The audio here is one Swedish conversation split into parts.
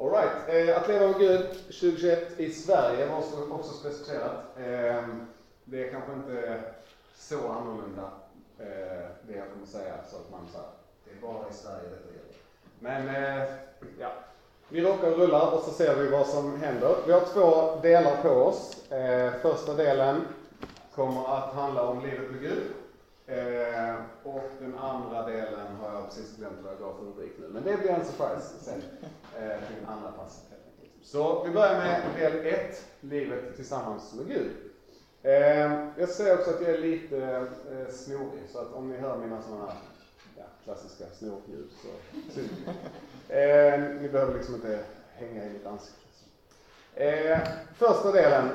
Alright, eh, att leva med Gud 2021 i Sverige var också, också specificerat. Eh, det är kanske inte så annorlunda eh, det jag kommer säga, så att man säger det är bara i Sverige detta gäller. Men eh, ja, vi rockar och rullar och så ser vi vad som händer. Vi har två delar på oss. Eh, första delen kommer att handla om livet med Gud. Eh, och den andra delen har jag precis glömt vad jag gav för rubrik nu. Men det blir en surprise sen eh, till andra passet. Så vi börjar med del 1, livet tillsammans med Gud. Eh, jag säger också att jag är lite eh, snorig, så att om ni hör mina sådana här ja, klassiska snorljud så synd. Eh, ni behöver liksom inte hänga i mitt ansikte. Eh, första delen,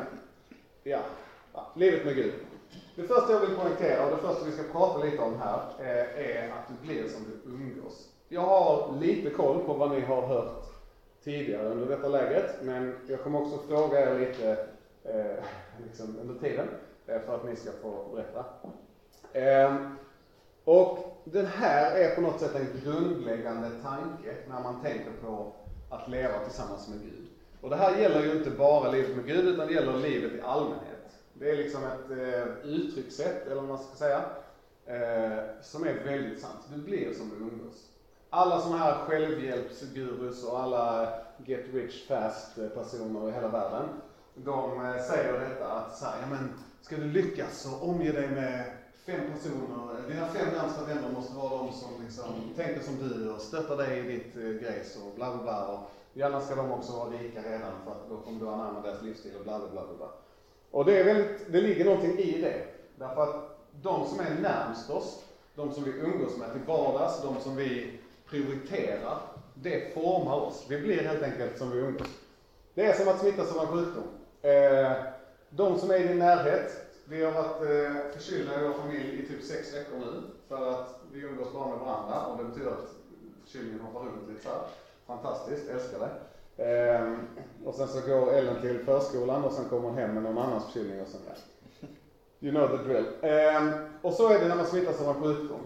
ja, ja, livet med Gud. Det första jag vill poängtera och det första vi ska prata lite om här eh, är att du blir som du umgås. Jag har lite koll på vad ni har hört tidigare under detta läget, men jag kommer också fråga er lite eh, liksom under tiden eh, för att ni ska få berätta. Eh, och den här är på något sätt en grundläggande tanke när man tänker på att leva tillsammans med Gud. Och det här gäller ju inte bara livet med Gud, utan det gäller livet i allmänhet. Det är liksom ett eh, uttryckssätt, eller vad man ska säga, eh, som är väldigt sant. Du blir som du umgås. Alla sådana här självhjälpsgurus och alla get rich fast personer i hela världen, de eh, säger detta att så här, ja men ska du lyckas så omge dig med fem personer, dina fem närmsta vänner måste vara de som liksom tänker som du och stöttar dig i ditt eh, grejs och bla bla bla. Och gärna ska de också vara rika redan för att då kommer du anamma deras livsstil och bla bla bla bla. Och det, är väldigt, det ligger någonting i det. Därför att de som är närmst oss, de som vi umgås med till vardags, de som vi prioriterar, det formar oss. Vi blir helt enkelt som vi umgås. Det är som att smittas av en sjukdom. Eh, de som är i din närhet, vi har varit eh, förkylda i vår familj i typ sex veckor nu, för att vi umgås bara med varandra och det betyder att förkylningen hoppar runt lite så här. Fantastiskt, älskar det. Ehm, och sen så går Ellen till förskolan och sen kommer hon hem med någon annans förkylning och sen, ja. You know the drill. Ehm, och så är det när man smittas av en sjukdom.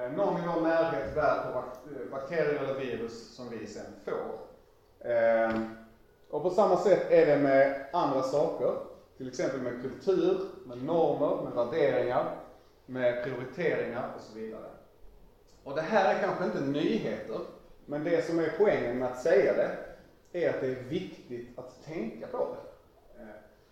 Eh, någon i vår närhet bär på eh, bakterier eller virus som vi sen får. Ehm, och på samma sätt är det med andra saker. Till exempel med kultur, med normer, med värderingar, med prioriteringar och så vidare. Och det här är kanske inte nyheter, men det som är poängen med att säga det är att det är viktigt att tänka på det. Eh,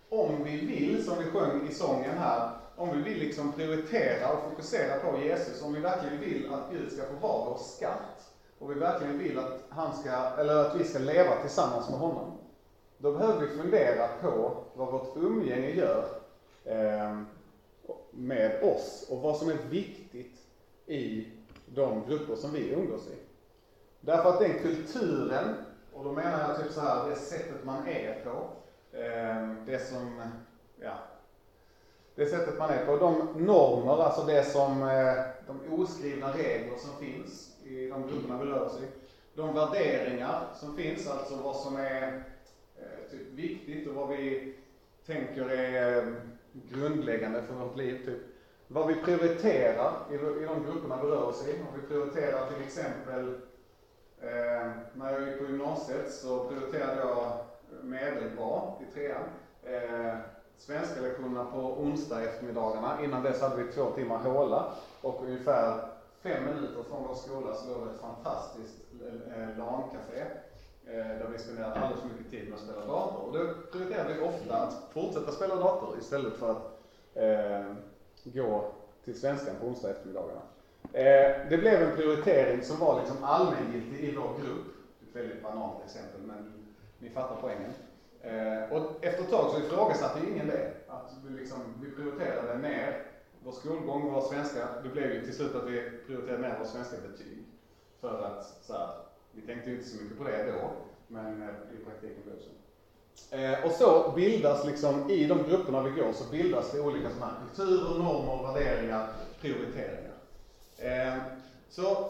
om vi vill, som vi sjöng i sången här, om vi vill liksom prioritera och fokusera på Jesus, om vi verkligen vill att Gud ska få vara vår skatt, och vi verkligen vill att, han ska, eller att vi ska leva tillsammans med honom, då behöver vi fundera på vad vårt umgänge gör eh, med oss och vad som är viktigt i de grupper som vi umgås i. Därför att den kulturen och då menar jag typ så här, det sättet man är på, eh, det som, ja, det sättet man är på, de normer, alltså det som, eh, de oskrivna regler som finns i de grupperna vi rör oss i, de värderingar som finns, alltså vad som är eh, typ viktigt och vad vi tänker är eh, grundläggande för vårt liv, typ. Vad vi prioriterar i, i de grupperna vi rör oss i. Om vi prioriterar till exempel Eh, när jag gick på gymnasiet så prioriterade jag medelbra i trean. Eh, svenska lektionerna på onsdag eftermiddagarna. Innan dess hade vi två timmar håla och ungefär fem minuter från vår skola så låg det ett fantastiskt eh, LAN-café eh, där vi spenderade alldeles för mycket tid med att spela dator. Och då prioriterade vi ofta att fortsätta spela dator istället för att eh, gå till svenskan på onsdag eftermiddagarna. Eh, det blev en prioritering som var liksom allmängiltig i vår grupp. Ett väldigt banalt exempel, men ni fattar poängen. Eh, och efter ett tag så ifrågasatte ju ingen det. Att vi, liksom, vi prioriterade ner vår skolgång, vår svenska. Det blev ju till slut att vi prioriterade ner våra svenska betyg. För att, så här, vi tänkte ju inte så mycket på det då, men eh, i praktiken blev det så. Eh, och så bildas liksom, i de grupperna vi går, så bildas det olika sådana här kulturer, normer, värderingar, prioriteringar. Eh, så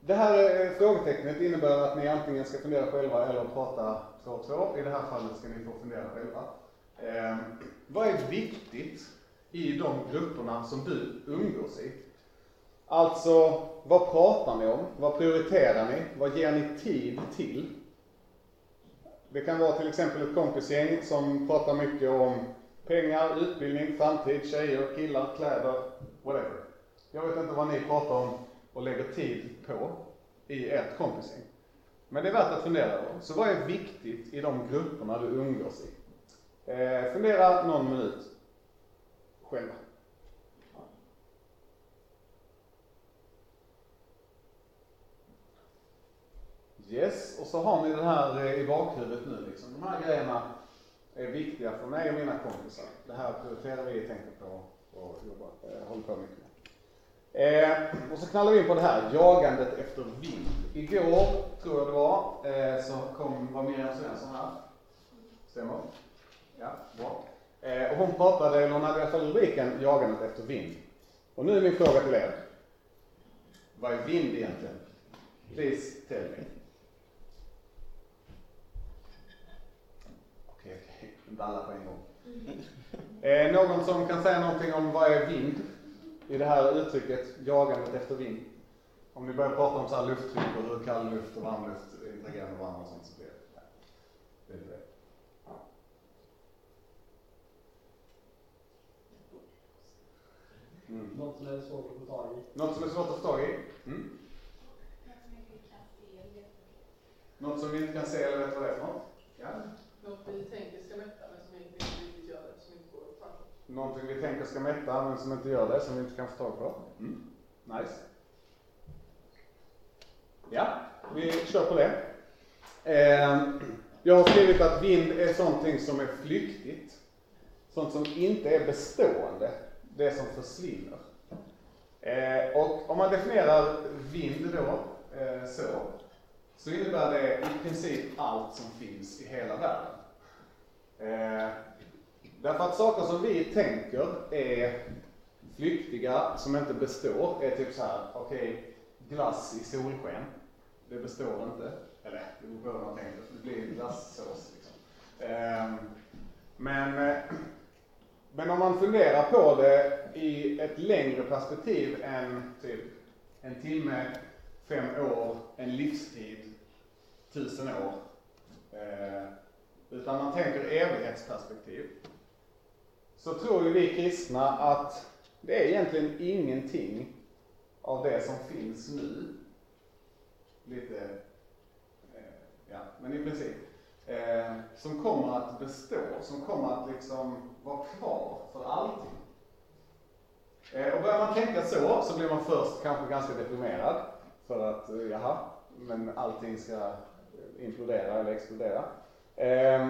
det här eh, frågetecknet innebär att ni antingen ska fundera själva eller prata två och två. I det här fallet ska ni få fundera själva. Eh, vad är viktigt i de grupperna som du umgås i? Alltså, vad pratar ni om? Vad prioriterar ni? Vad ger ni tid till? Det kan vara till exempel ett kompisgäng som pratar mycket om pengar, utbildning, framtid, tjejer, killar, kläder, whatever. Jag vet inte vad ni pratar om och lägger tid på i ert kompisgäng. Men det är värt att fundera över. Så vad är viktigt i de grupperna du umgås i? Eh, fundera någon minut själva. Yes, och så har ni det här eh, i bakhuvudet nu liksom. De här grejerna är viktiga för mig och mina kompisar. Det här prioriterar vi, tänker på och jobbar, eh, håller på mycket med. Eh, och så knallar vi in på det här, jagandet efter vind. Igår, tror jag det var, eh, så kom, var Miriam Svensson här. Stämmer? Ja, bra. Eh, och hon pratade, eller hon hade i alla fall rubriken Jagandet efter vind. Och nu är min fråga till er. Vad är vind egentligen? Please tell me. Okej, okej, inte alla på en gång. Eh, någon som kan säga någonting om vad är vind? I det här uttrycket, jagandet efter vind. Om ni börjar prata om så här lufttryck och hur kall luft och varm luft interagerar med varandra och sånt så blir det, det, blir det. Ja. Mm. Något som är svårt att få tag i. Något som är svårt att få tag i? Mm. Något som vi inte kan se eller vet vad det är för något? Ja. Något vi tänker ska mätta men som inte riktigt gör det, som inte går att. Någonting vi tänker ska mätta men som inte gör det, som vi inte kan få tag på. Mm. Nice. Ja, vi kör på det. Eh, jag har skrivit att vind är sånting som är flyktigt. Sånt som inte är bestående. Det som försvinner. Eh, och om man definierar vind då, eh, så, så innebär det i princip allt som finns i hela världen. Därför att saker som vi tänker är flyktiga, som inte består, är typ så här, okej, okay, glass i solsken, det består inte. Eller, det beror på hur man tänker, det blir glassås liksom. Ehm, men, eh, men om man funderar på det i ett längre perspektiv än typ en timme, fem år, en livstid, tusen år. Eh, utan man tänker evighetsperspektiv. Så tror ju vi kristna att det är egentligen ingenting av det som finns nu. Lite, eh, ja, men i princip. Eh, som kommer att bestå, som kommer att liksom vara kvar för allting Eh, och börjar man tänka så, så blir man först kanske ganska deprimerad. För att, eh, jaha, men allting ska implodera eller explodera. Eh,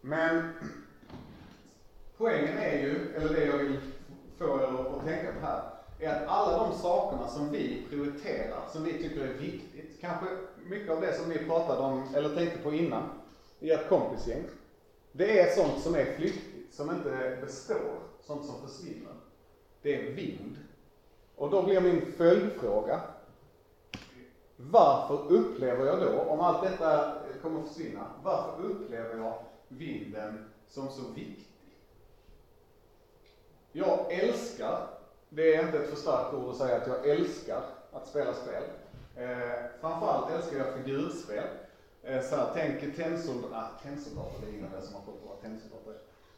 men poängen är ju, eller det jag vill få er att tänka på här, är att alla de sakerna som vi prioriterar, som vi tycker är viktigt, kanske mycket av det som vi pratade om, eller tänkte på innan, i ett kompisgäng, det är sånt som är flyktigt, som inte består, sånt som försvinner. Det är vind. Och då blir min följdfråga, varför upplever jag då, om allt detta kommer att försvinna, varför upplever jag vinden som så viktig? Jag älskar, det är inte ett för starkt ord att säga att jag älskar att spela spel. Eh, framförallt älskar jag figurspel. Eh, så här, tänk tennsoldater, ah, tennsoldater, det är ingen som har fått vara tennsoldater.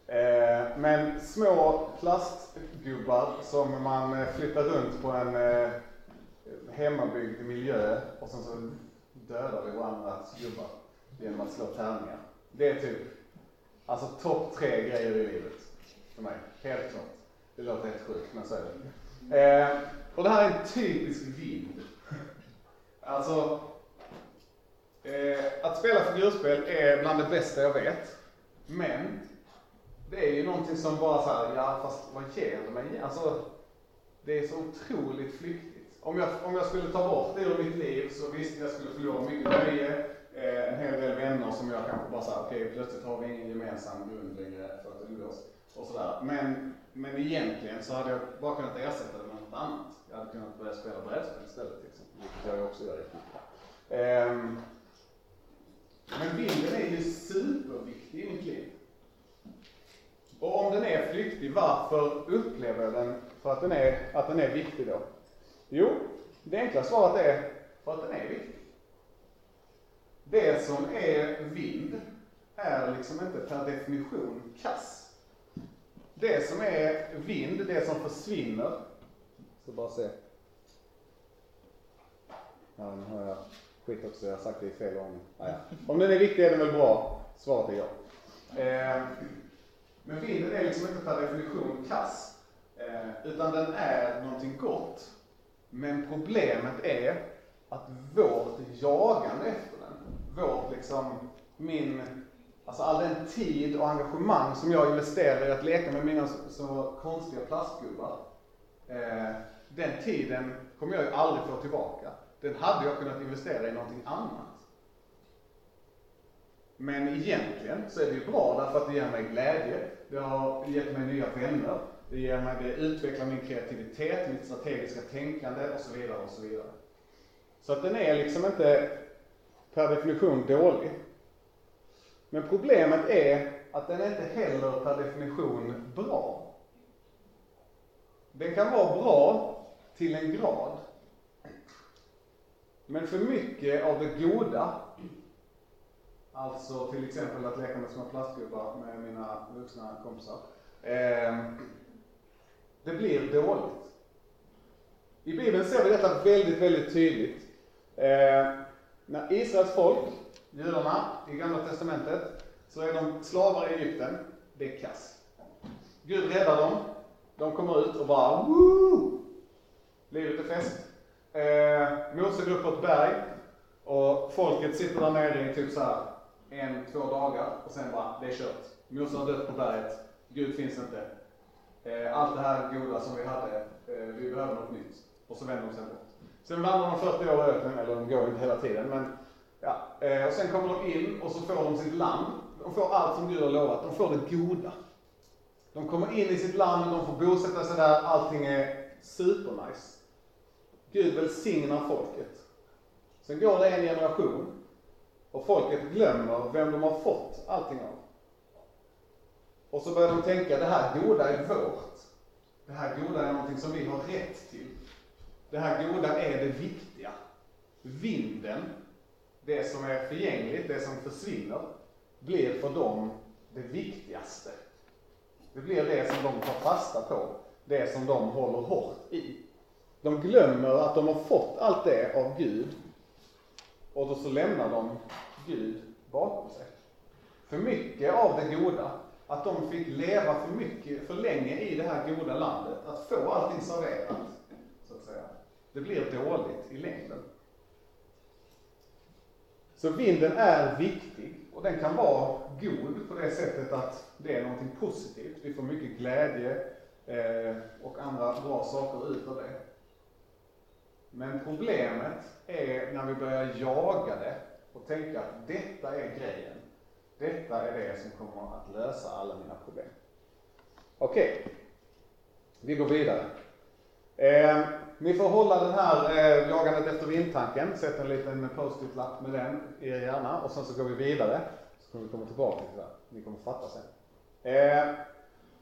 Eh, men små plastgubbar som man eh, flyttar runt på en eh, hemmabyggd miljö och sen så dödar vi varandras gubbar genom att slå tärningar. Det är typ, alltså topp tre grejer i livet för mig, helt klart. Det låter helt sjukt, men så är det. Eh, och det här är en typisk vind. Alltså, eh, att spela figurspel är bland det bästa jag vet. Men, det är ju någonting som bara så här, ja fast vad ger det mig? Alltså, det är så otroligt flyktigt. Om jag, om jag skulle ta bort det ur mitt liv så visst, jag skulle förlora mycket nöje, eh, en hel del vänner som jag kanske bara såhär, okej okay, plötsligt har vi ingen gemensam grund längre för att umgås och sådär. Men, men egentligen så hade jag bara kunnat ersätta det med något annat. Jag hade kunnat börja spela brädspel istället till exempel, vilket jag också gör rätt mycket. Um, men vinden är ju superviktig i mitt liv. Och om den är flyktig, varför upplever jag den för att den är, att den är viktig då? Jo, det enkla svaret är för att den är viktig. det som är vind är liksom inte per definition kass. Det som är vind, det som försvinner, så bara se. Ja, nu hör jag skit också, jag har sagt det i fel ordning. Ah, ja. Om den är viktig är den väl bra? Svaret är ja. Eh, men vinden är liksom inte per definition kass, eh, utan den är någonting gott. Men problemet är att vårt jagande efter den, vårt liksom, min, alltså all den tid och engagemang som jag investerar i att leka med mina så, så konstiga plastgubbar, eh, den tiden kommer jag ju aldrig få tillbaka. Den hade jag kunnat investera i någonting annat. Men egentligen så är det ju bra därför att det ger mig glädje, det har gett mig nya vänner, det ger mig, det utvecklar min kreativitet, mitt strategiska tänkande och så vidare och så vidare. Så att den är liksom inte per definition dålig. Men problemet är att den är inte heller per definition bra. Den kan vara bra till en grad. Men för mycket av det goda, alltså till exempel att leka med små plastgubbar med mina vuxna kompisar, eh, det blir dåligt. I Bibeln ser vi detta väldigt, väldigt tydligt. Eh, när Israels folk, judarna i Gamla Testamentet, så är de slavar i Egypten. Det är kass. Gud räddar dem. De kommer ut och bara Woo! Livet är fest. Eh, Mose går upp på ett berg och folket sitter där nere i typ så här en, två dagar och sen bara, det är kört. Mose har dött på berget. Gud finns inte. Eh, allt det här goda som vi hade, eh, vi behöver något nytt. Och så vänder de sig bort. Sen vandrar de 40 år i öknen, eller de går inte hela tiden, men ja. Eh, och sen kommer de in och så får de sitt land. De får allt som Gud har lovat, de får det goda. De kommer in i sitt land, de får bosätta sig där, allting är supernice. Gud välsignar folket. Sen går det en generation och folket glömmer vem de har fått allting av. Och så börjar de tänka, det här goda är vårt. Det här goda är någonting som vi har rätt till. Det här goda är det viktiga. Vinden, det som är förgängligt, det som försvinner, blir för dem det viktigaste. Det blir det som de tar fasta på, det som de håller hårt i. De glömmer att de har fått allt det av Gud och då så lämnar de Gud bakom sig. För mycket av det goda, att de fick leva för mycket, för länge i det här goda landet, att få allting serverat, så att säga. Det blir dåligt i längden. Så vinden är viktig och den kan vara god på det sättet att det är någonting positivt. Vi får mycket glädje eh, och andra bra saker ut av det. Men problemet är när vi börjar jaga det och tänka att detta är grejen. Detta är det som kommer att lösa alla mina problem. Okej, okay. vi går vidare. Eh, ni får hålla den här eh, jagandet efter vindtanken, sätt en liten post-it-lapp med den i er hjärna och sen så går vi vidare. Så kommer vi komma tillbaka till det. Ni kommer fatta sen. Eh,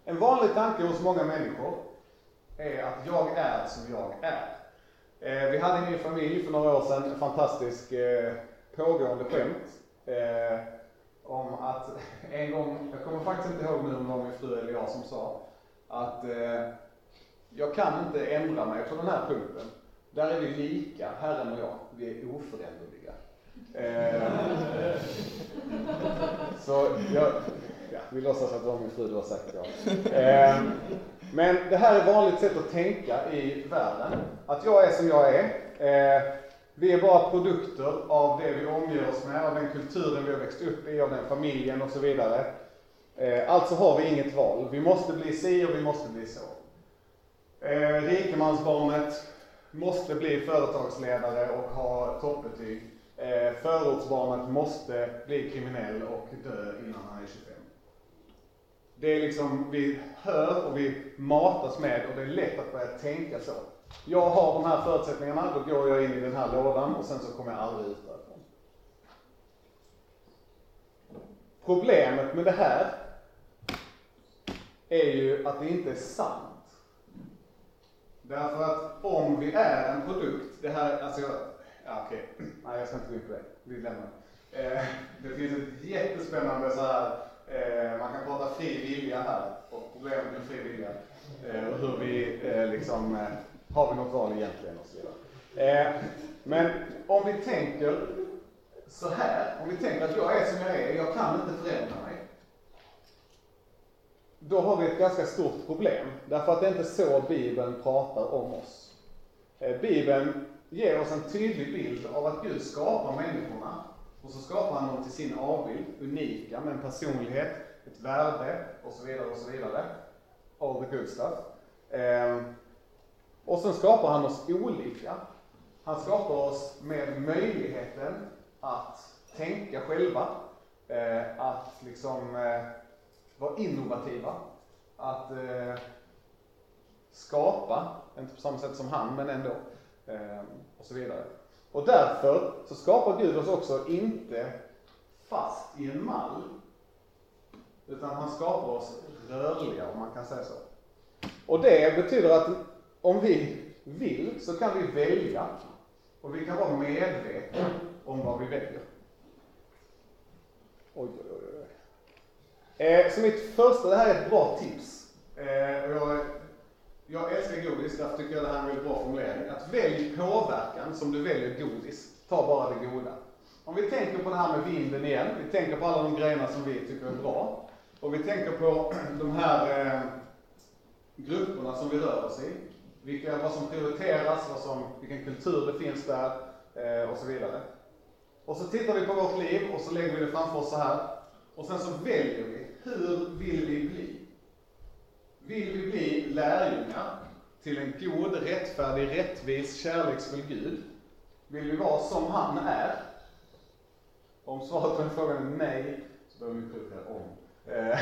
en vanlig tanke hos många människor är att jag är som jag är. Eh, vi hade i min familj för några år sedan en fantastisk eh, pågående skämt eh, om att en gång, jag kommer faktiskt inte ihåg nu om det var min fru eller jag som sa, att eh, jag kan inte ändra mig på den här punkten. Där är vi lika, Herren och jag. Vi är oföränderliga. Eh, så jag, ja, vi låtsas att det var min fru du har sagt ja. Eh, men det här är vanligt sätt att tänka i världen. Att jag är som jag är. Eh, vi är bara produkter av det vi omger oss med, av den kulturen vi har växt upp i, av den familjen och så vidare. Eh, alltså har vi inget val. Vi måste bli si och vi måste bli så. Eh, rikemansbarnet måste bli företagsledare och ha toppbetyg. Eh, förortsbarnet måste bli kriminell och dö innan han är 25. Det är liksom, vi hör och vi matas med och det är lätt att börja tänka så. Jag har de här förutsättningarna, då går jag in i den här lådan och sen så kommer jag aldrig ut därifrån. Problemet med det här är ju att det inte är sant. Därför att om vi är en produkt, det här, alltså jag, ja okej, nej jag ska inte gå in på det, vi lämnar Eh, det finns ett jättespännande så här, eh, man kan prata fri vilja här och problemet med fri vilja. Eh, och hur vi eh, liksom, eh, har vi något val egentligen och så vidare. Eh, men om vi tänker så här, om vi tänker att jag är som jag är, jag kan inte förändra mig. Då har vi ett ganska stort problem, därför att det är inte så Bibeln pratar om oss. Eh, Bibeln ger oss en tydlig bild av att Gud skapar människorna och så skapar han dem till sin avbild, unika med en personlighet, ett värde och så vidare och så vidare. All the good stuff. Ehm, och sen skapar han oss olika. Han skapar oss med möjligheten att tänka själva, eh, att liksom eh, vara innovativa, att eh, skapa, inte på samma sätt som han, men ändå, eh, och så vidare. Och därför så skapar Gud oss också inte fast i en mall, utan han skapar oss rörliga, om man kan säga så. Och det betyder att om vi vill så kan vi välja och vi kan vara medvetna om vad vi väljer. Oj, oj, oj. Eh, så mitt första, det här är ett bra tips. Eh, jag, jag älskar godis, därför tycker jag det här är en väldigt bra formulering. Att välj påverkan som du väljer godis. Ta bara det goda. Om vi tänker på det här med vinden igen, vi tänker på alla de grejerna som vi tycker är bra. Och vi tänker på de här eh, grupperna som vi rör oss i. Vilka, vad som prioriteras, vad som, vilken kultur det finns där eh, och så vidare. Och så tittar vi på vårt liv och så lägger vi det framför oss så här. Och sen så väljer vi, hur vill vi bli? Vill vi bli lärjungar till en god, rättfärdig, rättvis, kärleksfull Gud? Vill vi vara som han är? Om svaret på den frågan är nej, så behöver vi prioritera om. Eh,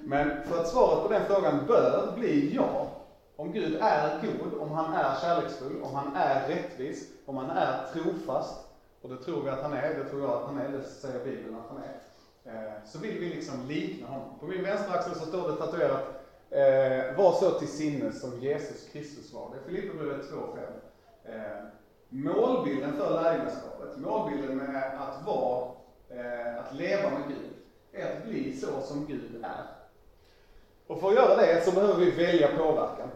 men för att svaret på den frågan bör bli ja. Om Gud är god, om han är kärleksfull, om han är rättvis, om han är trofast, och det tror vi att han är, det tror jag att han är, det säger Bibeln att han är. Eh, så vill vi liksom likna honom. På min vänstra axel så står det tatuerat, eh, var så till sinnes som Jesus Kristus var. Det är Filipperbrevet 2.5. Eh, målbilden för lärjungaskapet, målbilden med att vara, eh, att leva med Gud, är att bli så som Gud är. Och för att göra det så behöver vi välja påverkan.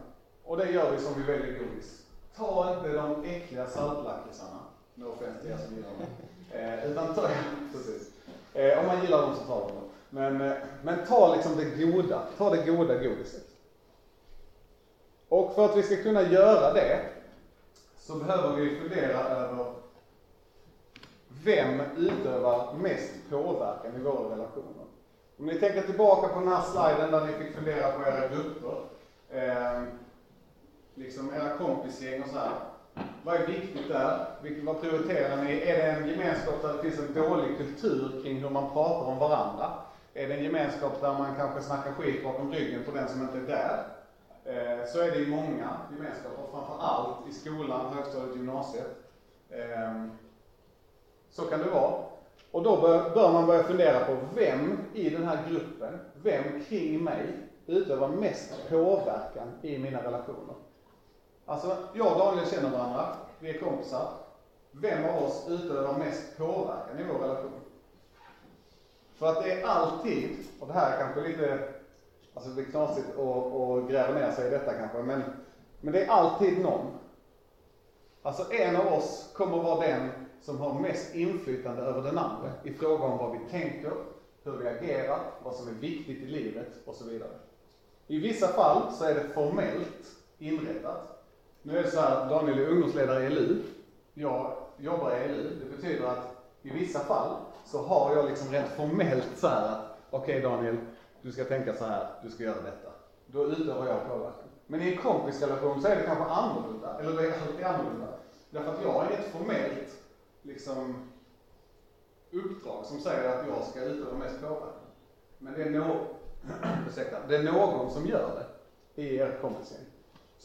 Och det gör vi som vi väljer godis. Ta inte de äckliga saltlakritsarna. No offense till er som gillar dem. Eh, utan ta, precis. Eh, om man gillar dem så tar man dem. Men, eh, men ta liksom det goda. Ta det goda godiset. Och för att vi ska kunna göra det så behöver vi fundera över vem utövar mest påverkan i våra relationer? Om ni tänker tillbaka på den här sliden där ni fick fundera på era grupper, eh, liksom era kompisgäng och så här. Vad är viktigt där? Vad prioriterar ni? Är det en gemenskap där det finns en dålig kultur kring hur man pratar om varandra? Är det en gemenskap där man kanske snackar skit bakom ryggen på den som inte är där? Eh, så är det i många gemenskaper, framför allt i skolan, högstadiet, gymnasiet. Ehm, så kan det vara. Och då bör man börja fundera på vem i den här gruppen, vem kring mig utövar mest påverkan i mina relationer. Alltså, jag och Daniel känner varandra, vi är kompisar. Vem av oss utövar mest påverkan i vår relation? För att det är alltid, och det här är kanske lite, alltså det är knasigt att gräva ner sig i detta kanske, men, men det är alltid någon. Alltså en av oss kommer vara den som har mest inflytande över den andra i fråga om vad vi tänker, hur vi agerar, vad som är viktigt i livet och så vidare. I vissa fall så är det formellt inrättat. Nu är det så här, Daniel är ungdomsledare i LU. Jag jobbar i LU. Det betyder att i vissa fall så har jag liksom rent formellt så här att okej okay, Daniel, du ska tänka så här, du ska göra detta. Då utövar jag påverkan. Men i en kompisrelation så är det kanske annorlunda, eller det är alltid annorlunda. Därför att jag har inget formellt liksom uppdrag som säger att jag ska utöva mest påverkan. Men det är, no det är någon som gör det i er kompisgäng.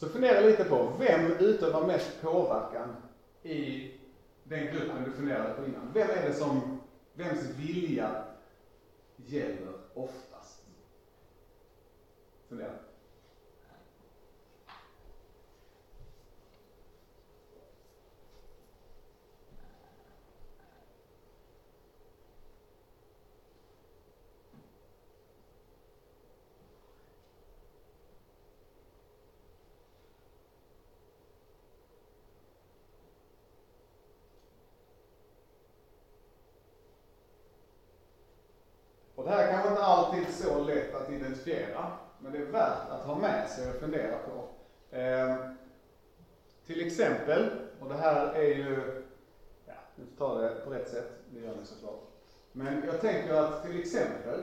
Så fundera lite på, vem utövar mest påverkan i den gruppen du funderade på innan? Vem är det som, vems vilja gäller oftast? Fundera. Och det här kanske inte alltid så lätt att identifiera, men det är värt att ha med sig och fundera på. Eh, till exempel, och det här är ju, ja, nu tar det på rätt sätt, det gör ni såklart. Men jag tänker att till exempel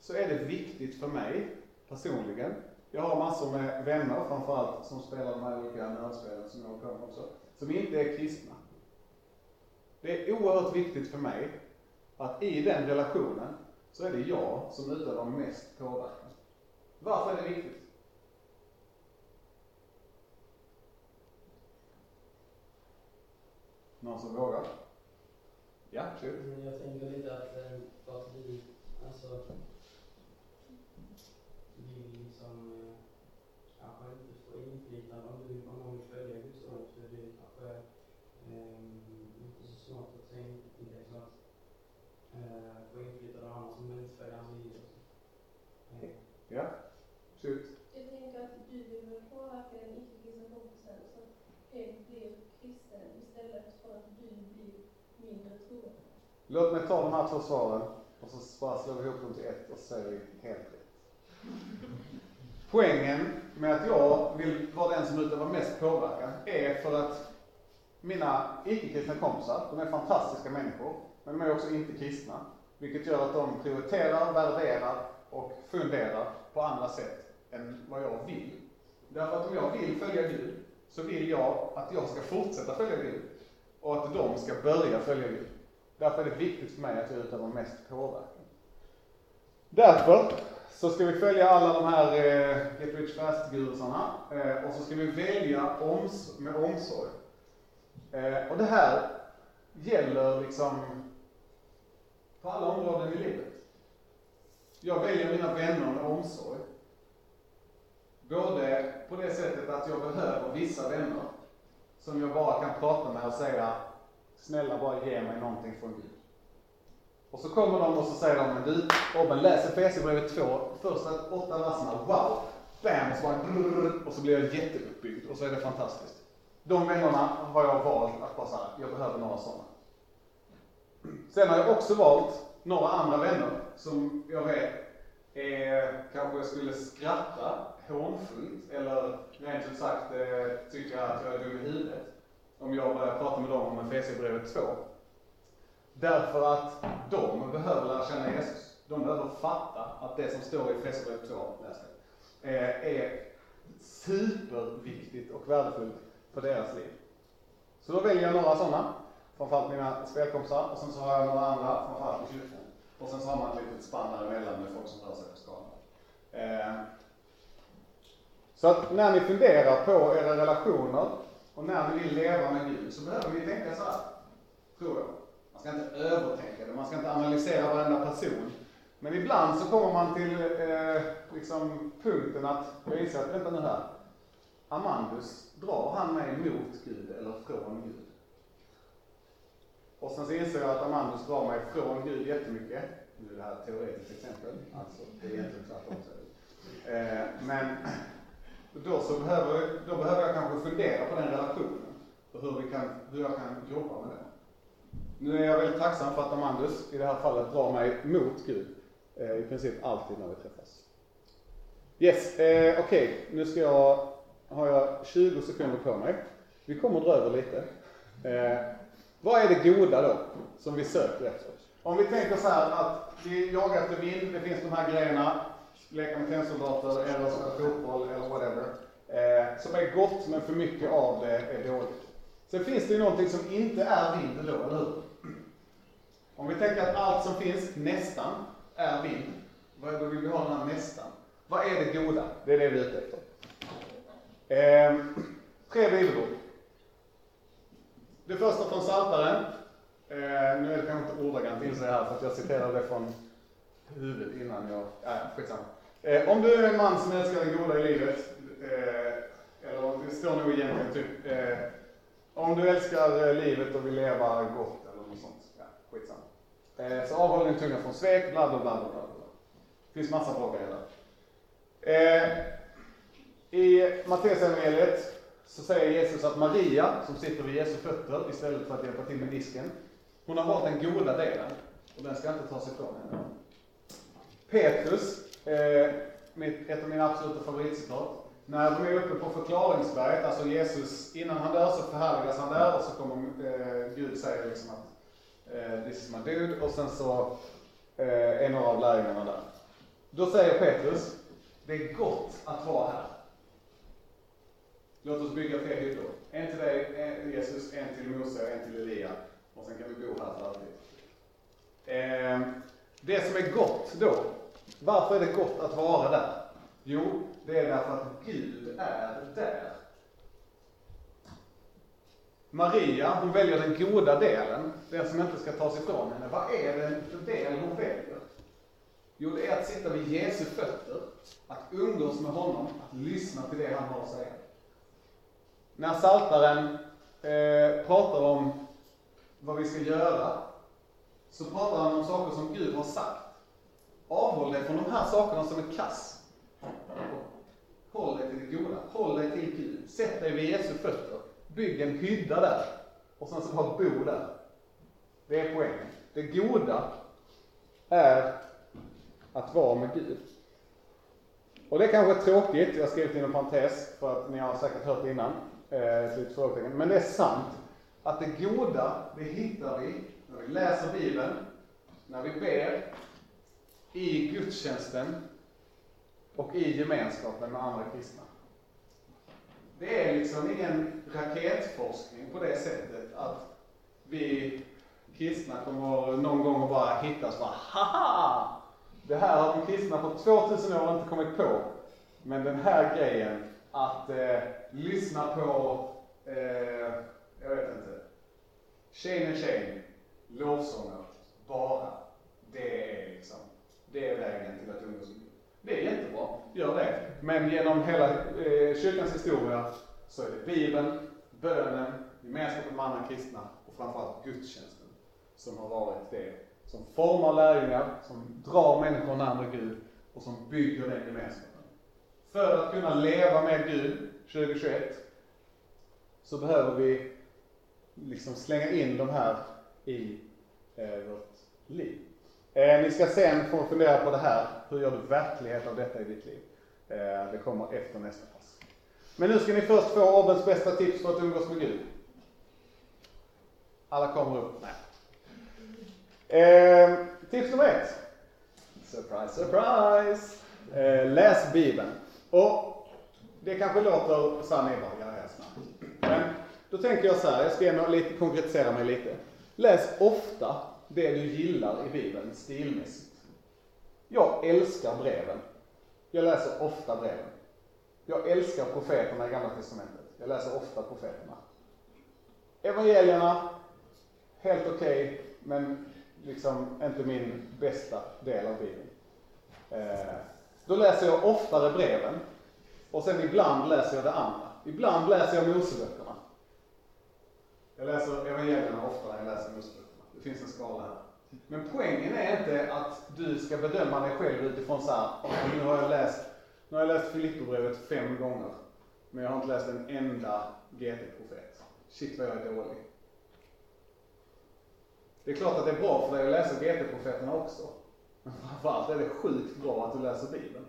så är det viktigt för mig personligen, jag har massor med vänner framförallt som spelar de här olika nördspelen som jag håller på med också, som inte är kristna. Det är oerhört viktigt för mig att i den relationen så är det jag som utövar mest påverkan. Varför är det viktigt? Någon som vågar? Ja, kul. Mm, Jag tänker lite att eh, för att vi, alltså, vill liksom eh, kanske inte få inflytande. Om, du, om någon vill följa Guds ord så är det kanske eh, inte så smart att tänka liksom att eh, få inflytande av som vilja. Eh, Ja, shoot. Jag tänker att du väl påverka den icke-kristna kompisen så att hen blir kristen istället för att du blir mindre troende. Låt mig ta de här två svaren och så bara slår vi ihop dem till ett och så säger vi helt rätt. Poängen med att jag vill vara den som utövar mest påverkan är för att mina icke-kristna kompisar, de är fantastiska människor, men de är också inte kristna. Vilket gör att de prioriterar, värderar och funderar på andra sätt än vad jag vill. Därför att om jag vill följa Gud, så vill jag att jag ska fortsätta följa Gud och att de ska börja följa Gud. Därför är det viktigt för mig att jag utövar mest påverkan. Därför så ska vi följa alla de här eh, Get Rich Fast-gurusarna eh, och så ska vi välja oms med omsorg. Eh, och det här gäller liksom på alla områden i livet. Jag väljer mina vänner med omsorg. Både på det sättet att jag behöver vissa vänner som jag bara kan prata med och säga snälla bara ge mig någonting från Gud. Och så kommer de och så säger de, men du Robin läs Efesierbrevet 2, första åtta verserna, wow! Bam! Så bara, brrr, och så blir jag jätteuppbyggd och så är det fantastiskt. De vännerna har jag valt att bara säga, jag behöver några sådana. Sen har jag också valt några andra vänner som jag vet är, kanske jag skulle skratta hånfullt eller rent ut sagt eh, tycka att jag är dum i huvudet om jag börjar prata med dem om Efesierbrevet 2. Därför att de behöver lära känna Jesus. De behöver fatta att det som står i Efesierbrevet 2, eh, är superviktigt och värdefullt för deras liv. Så då väljer jag några sådana, framförallt mina spelkompisar, och sen så har jag några andra, framförallt i kyrkan. Och sen så har man ett litet spann däremellan med folk som rör sig på skalan. Eh, så att när ni funderar på era relationer och när ni vill leva med Gud så behöver ni tänka så här, tror jag. Man ska inte övertänka det, man ska inte analysera varenda person. Men ibland så kommer man till eh, liksom punkten att jag inser att, vänta nu här, Amandus, drar han mig mot Gud eller från Gud? Och sen så inser jag att Amandus drar mig från Gud jättemycket. Nu är det här ett teoretiskt exempel, alltså det är egentligen tvärtom. Eh, men då, så behöver, då behöver jag kanske fundera på den relationen och hur, vi kan, hur jag kan jobba med den. Nu är jag väldigt tacksam för att Amandus i det här fallet drar mig mot Gud eh, i princip alltid när vi träffas. Yes, eh, okej, okay. nu ska jag, har jag 20 sekunder på mig. Vi kommer att dra över lite. Eh, vad är det goda då, som vi söker efter? Om vi tänker så här att vi jagar efter vind, det finns de här grejerna, leka med tennsoldater eller spela fotboll eller whatever, eh, som är gott men för mycket av det är dåligt. Sen finns det ju någonting som inte är vind då, eller hur? Om vi tänker att allt som finns, nästan, är vind, vad då vill vi ha den här nästan? Vad är det goda? Det är det vi är ute efter. Eh, tre bibelord. Det första från Psaltaren. Eh, nu är det kanske inte ordagrant in sig här för att jag citerade det från huvudet innan jag, ja skitsamma. Eh, om du är en man som älskar det goda i livet, eh, eller det står nog egentligen typ, eh, om du älskar eh, livet och vill leva gott eller något sånt, ja skitsamma. Eh, så avhåll din tunga från svek, bla bla bla bla bla. Det finns massa bra grejer där. Eh, I Matteusevangeliet så säger Jesus att Maria, som sitter vid Jesu fötter istället för att hjälpa till med disken, hon har valt den goda delen och den ska inte tas ifrån henne. Petrus, eh, ett av mina absoluta favoritcitat. När de är uppe på förklaringsberget, alltså Jesus, innan han dör så förhärligas han där och så kommer eh, Gud säger liksom att eh, this is my dude och sen så eh, är några av lärjungarna där. Då säger Petrus, det är gott att vara här. Låt oss bygga tre hyddor. En till dig, en till Jesus, en till Mose och en till Elia. Och sen kan vi bo här för alltid. Eh, det som är gott då, varför är det gott att vara där? Jo, det är därför att Gud är där. Maria, hon väljer den goda delen, den som inte ska tas ifrån henne. Vad är det för del hon väljer? Jo, det är att sitta vid Jesu fötter, att umgås med honom, att lyssna till det han har att säga. När Saltaren eh, pratar om vad vi ska göra, så pratar han om saker som Gud har sagt. Avhåll dig från de här sakerna som är kass. Håll dig till det goda. Håll dig till Gud. Sätt dig vid Jesu fötter. Bygg en hydda där. Och sen så bara bo där. Det är poängen. Det goda är att vara med Gud. Och det är kanske är tråkigt, jag har skrivit inom parentes för att ni har säkert hört det innan. Eh, Men det är sant att det goda, det hittar vi när vi läser Bibeln, när vi ber, i gudstjänsten och i gemenskapen med andra kristna. Det är liksom ingen raketforskning på det sättet att vi kristna kommer någon gång att bara hittas bara haha! Det här har de kristna på 2000 år inte kommit på. Men den här grejen att eh, lyssna på, eh, jag vet inte, Shane and Shane, lovsånger, bara. Det är liksom, det är vägen till att umgås med Gud. Det är jättebra, gör det. Men genom hela eh, kyrkans historia så är det Bibeln, bönen, gemenskapen med andra kristna och framförallt gudstjänsten som har varit det som formar lärjungar, som drar människor närmare Gud och som bygger den gemenskapen. För att kunna leva med Gud 2021 så behöver vi liksom slänga in de här i eh, vårt liv. Eh, ni ska sen få fundera på det här, hur gör du verklighet av detta i ditt liv? Eh, det kommer efter nästa pass. Men nu ska ni först få Abels bästa tips för att umgås med Gud. Alla kommer upp. Nej. Eh, tips nummer ett. Surprise, surprise! Eh, läs Bibeln. Och det kanske låter så här, ni. Men då tänker jag så här, jag ska ändå lite konkretisera mig lite. Läs ofta det du gillar i Bibeln stilmässigt. Jag älskar breven. Jag läser ofta breven. Jag älskar profeterna i Gamla Testamentet. Jag läser ofta profeterna. Evangelierna, helt okej, okay, men liksom inte min bästa del av Bibeln. Eh, då läser jag oftare breven och sen ibland läser jag det andra. Ibland läser jag Moseböckerna. Jag läser evangelierna oftare än jag läser Moseböckerna. Det finns en skala här. Men poängen är inte att du ska bedöma dig själv utifrån så här, nu har jag läst, nu har jag läst Filipperbrevet fem gånger, men jag har inte läst en enda GT-profet. Shit vad jag är dålig. Det är klart att det är bra för dig att läsa GT-profeterna också. Men framförallt är det sjukt bra att du läser Bibeln.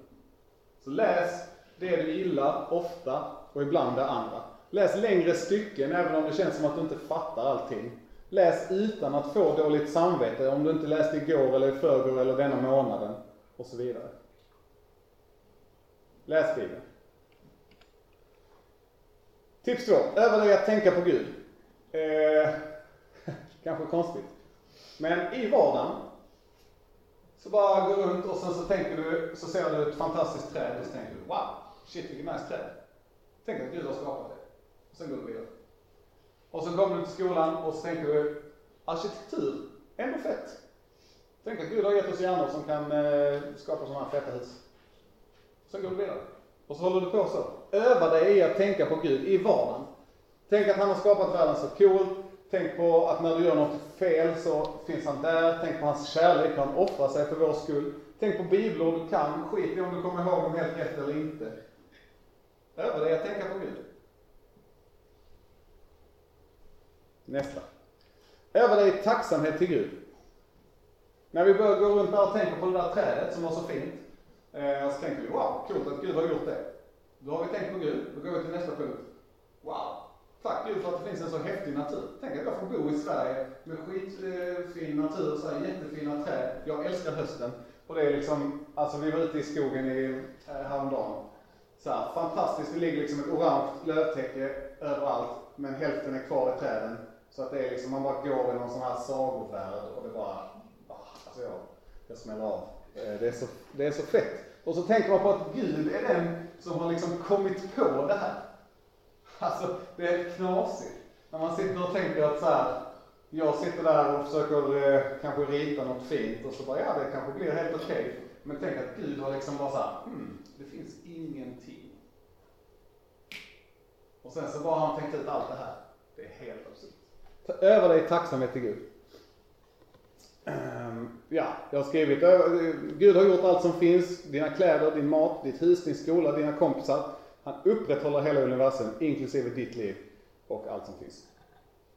Så läs det du gillar ofta och ibland det andra. Läs längre stycken även om det känns som att du inte fattar allting. Läs utan att få dåligt samvete om du inte läste igår eller i förrgår eller denna månaden och så vidare. Läs Bibeln. Tips två. Öva dig att tänka på Gud. Eh, kanske konstigt. Men i vardagen så bara gå runt och sen så tänker du, så ser du ett fantastiskt träd och så tänker du wow, shit vilket nice träd. Tänk att Gud har skapat det. Och sen går du vidare. Och så kommer du till skolan och så tänker du arkitektur, ändå fett. Tänk att Gud har gett oss hjärnor som kan eh, skapa sådana här feta hus. Sen går du vidare. Och så håller du på så. Öva dig i att tänka på Gud i vardagen. Tänk att han har skapat världen så cool. Tänk på att när du gör något fel så finns han där. Tänk på hans kärlek, han offrar sig för vår skull. Tänk på bibelord du kan, skit i om du kommer ihåg dem helt rätt eller inte. Öva dig att tänka på Gud. Nästa. Öva dig i tacksamhet till Gud. När vi börjar gå runt där och tänker på det där trädet som var så fint, eh, så tänker vi wow, coolt att Gud har gjort det. Då har vi tänkt på Gud, då går vi till nästa punkt. Wow, tack Gud för att det finns en så häftig natur. Tänk att jag får bo i Sverige med skitfin eh, natur, så här jättefina träd. Jag älskar hösten. Och det är liksom, alltså vi var ute i skogen i, eh, häromdagen. Så här, fantastiskt, det ligger liksom ett orange lövtäcke överallt, men hälften är kvar i träden. Så att det är liksom, man bara går i någon sån här sagovärld och det bara, ah, alltså jag, jag smäller av. Eh, det är, så, det är så fett. Och så tänker man på att Gud är den som har liksom kommit på det här. Alltså, det är knasigt. När man sitter och tänker att så här, jag sitter där och försöker eh, kanske rita något fint och så bara, ja det kanske blir helt okej. Men tänk att Gud har liksom bara så här, hmm, det finns ingenting. Och sen så bara har han tänkt ut allt det här. Det är helt absurt. Ta över dig tacksamhet till Gud. Ehm, ja, jag har skrivit, Gud har gjort allt som finns, dina kläder, din mat, ditt hus, din skola, dina kompisar. Han upprätthåller hela universum, inklusive ditt liv och allt som finns.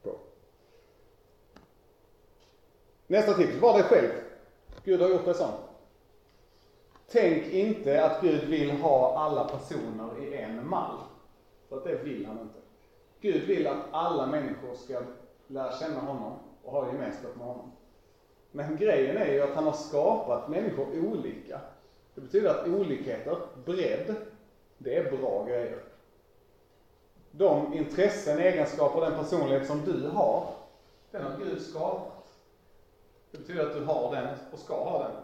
Bra. Nästa tips, var dig själv. Gud har gjort det sån. Tänk inte att Gud vill ha alla personer i en mall. För att det vill han inte. Gud vill att alla människor ska lära känna honom och ha gemenskap med honom. Men grejen är ju att han har skapat människor olika. Det betyder att olikheter, bredd, det är bra grejer. De intressen, egenskaper, den personlighet som du har, den har Gud skapat. Det betyder att du har den och ska ha den.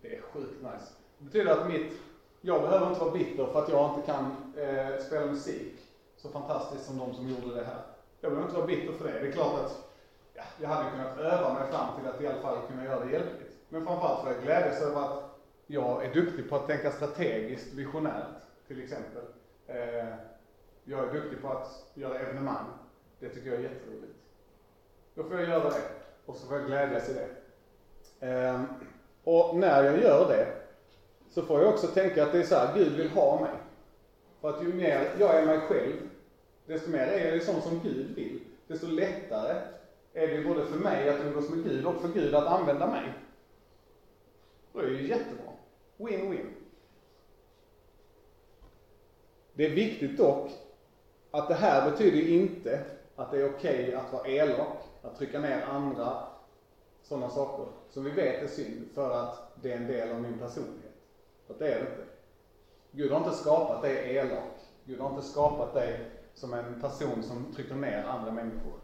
Det är sjukt nice. Det betyder att mitt, jag behöver inte vara bitter för att jag inte kan eh, spela musik så fantastiskt som de som gjorde det här. Jag behöver inte vara bitter för det. Det är klart att ja, jag hade kunnat öva mig fram till att i alla fall kunna göra det hjälpligt. Men framförallt får jag glädjas över att jag är duktig på att tänka strategiskt, visionärt, till exempel. Eh, jag är duktig på att göra evenemang. Det tycker jag är jätteroligt. Då får jag göra det och så får jag glädjas i det. Eh, och när jag gör det så får jag också tänka att det är så här, Gud vill ha mig. För att ju mer jag är mig själv, desto mer är jag ju sån som Gud vill. Desto lättare är det både för mig att umgås med Gud och för Gud att använda mig. Då är det ju jättebra. Win-win. Det är viktigt dock att det här betyder inte att det är okej att vara elak, att trycka ner andra, sådana saker som vi vet är synd för att det är en del av min personlighet. För det är det inte. Gud har inte skapat dig elak. Gud har inte skapat dig som en person som trycker ner andra människor.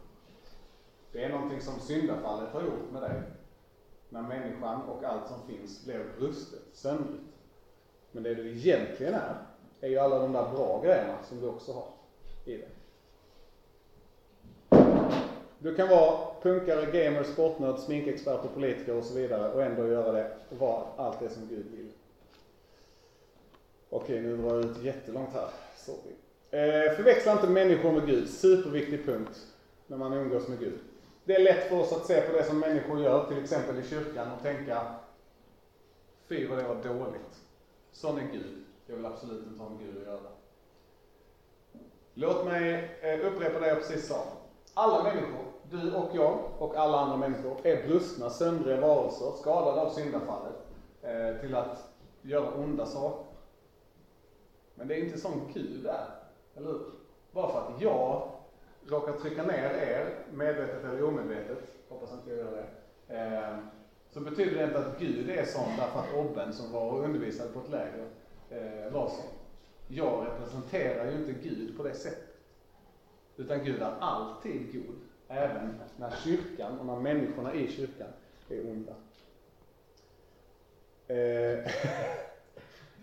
Det är någonting som syndafallet har gjort med dig. När människan och allt som finns blev brustet, söndrigt. Men det du egentligen är, är ju alla de där bra grejerna som du också har i dig. Du kan vara punkare, gamer, sportnörd, sminkexpert och politiker och så vidare och ändå göra det och vara allt det som Gud vill. Okej, nu drar jag ut jättelångt här. Sorry. Eh, förväxla inte människor med Gud. Superviktig punkt när man umgås med Gud. Det är lätt för oss att se på det som människor gör, till exempel i kyrkan, och tänka Fy vad det var dåligt. Sån är Gud. Jag vill absolut inte ha med Gud att göra. Låt mig eh, upprepa det jag precis sa. Alla människor, du och jag och alla andra människor, är brustna, söndriga varelser, skadade av syndafallet, eh, till att göra onda saker. Men det är inte sån Gud är, eller hur? Bara för att jag råkar trycka ner er, medvetet eller omedvetet, hoppas inte jag gör det, eh, så betyder det inte att Gud är sån därför att Obben som var och undervisade på ett läger eh, var. Jag representerar ju inte Gud på det sättet. Utan Gud är alltid god, även när kyrkan och när människorna i kyrkan är onda. Eh,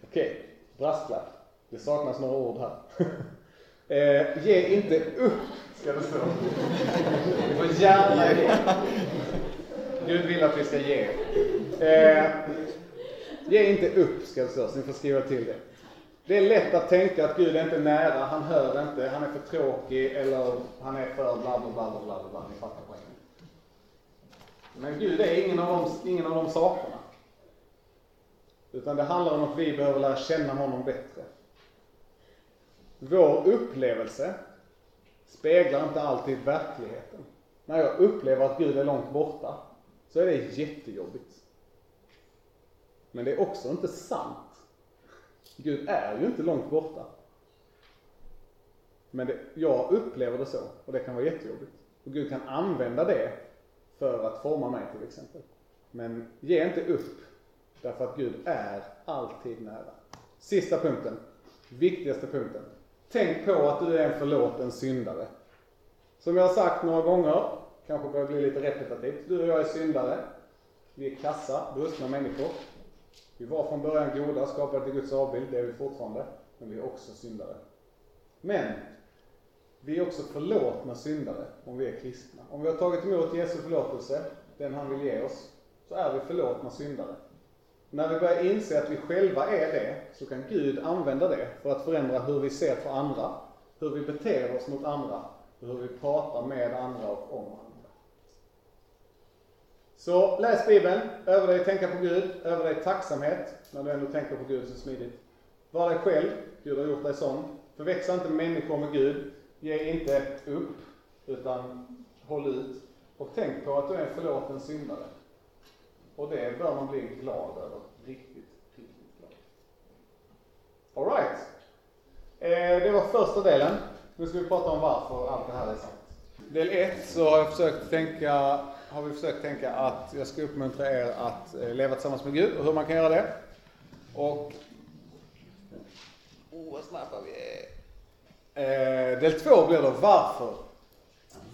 Okej, okay. brasklapp. Det saknas några ord här. Eh, ge inte upp, ska det stå. Du får gärna ge. Gud vill att vi ska ge. Eh, ge inte upp, ska det stå, så ni får skriva till det. Det är lätt att tänka att Gud är inte nära, han hör inte, han är för tråkig eller han är för bla bla bla bla bla, bla. ni fattar poängen. Men Gud är ingen av, de, ingen av de sakerna. Utan det handlar om att vi behöver lära känna honom bättre. Vår upplevelse speglar inte alltid verkligheten. När jag upplever att Gud är långt borta, så är det jättejobbigt. Men det är också inte sant. Gud är ju inte långt borta. Men det, jag upplever det så, och det kan vara jättejobbigt. Och Gud kan använda det för att forma mig till exempel. Men ge inte upp, därför att Gud är alltid nära. Sista punkten, viktigaste punkten. Tänk på att du är en förlåten syndare. Som jag har sagt några gånger, kanske börjar bli lite repetitivt. Du och jag är syndare. Vi är kassa, brustna människor. Vi var från början goda, skapade till Guds avbild, det är vi fortfarande. Men vi är också syndare. Men vi är också förlåtna syndare om vi är kristna. Om vi har tagit emot Jesu förlåtelse, den han vill ge oss, så är vi förlåtna syndare. När vi börjar inse att vi själva är det, så kan Gud använda det för att förändra hur vi ser på andra, hur vi beter oss mot andra, och hur vi pratar med andra och om andra. Så läs Bibeln, öva dig tänka på Gud, öva dig tacksamhet när du ändå tänker på Gud så smidigt. Var dig själv, Gud har gjort dig sån. Förväxla inte människor med Gud. Ge inte upp, utan håll ut. Och tänk på att du är en förlåten syndare. Och det bör man bli glad över. Riktigt, riktigt glad. Alright. Eh, det var första delen. Nu ska vi prata om varför allt det här är sant. Del 1 så har jag försökt tänka, har vi försökt tänka att jag ska uppmuntra er att eh, leva tillsammans med Gud och hur man kan göra det. Och... Oh, vad snabba vi är. Eh, del två blir då varför.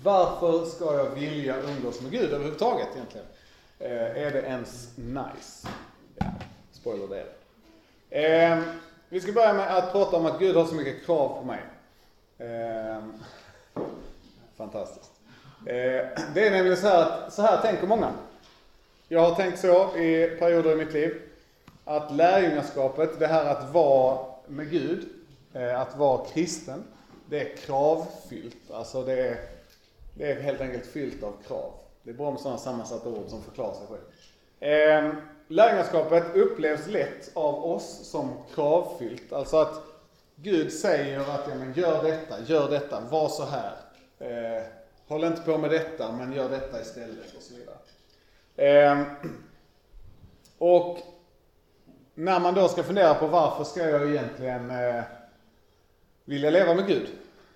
Varför ska jag vilja umgås med Gud överhuvudtaget egentligen? Eh, är det ens nice? Ja, spoiler det det. Eh, vi ska börja med att prata om att Gud har så mycket krav på mig. Eh, fantastiskt. Eh, det är nämligen så här att, så här tänker många. Jag har tänkt så i perioder i mitt liv. Att lärjungaskapet, det här att vara med Gud, eh, att vara kristen, det är kravfyllt. Alltså det är, det är helt enkelt fyllt av krav. Det är bra med sådana sammansatta ord som förklarar sig själv. Eh, lärjungaskapet upplevs lätt av oss som kravfyllt. Alltså att Gud säger att ja, men gör detta, gör detta, var så här. Eh, Håll inte på med detta, men gör detta istället och så vidare. Eh, och när man då ska fundera på varför ska jag egentligen eh, vilja leva med Gud?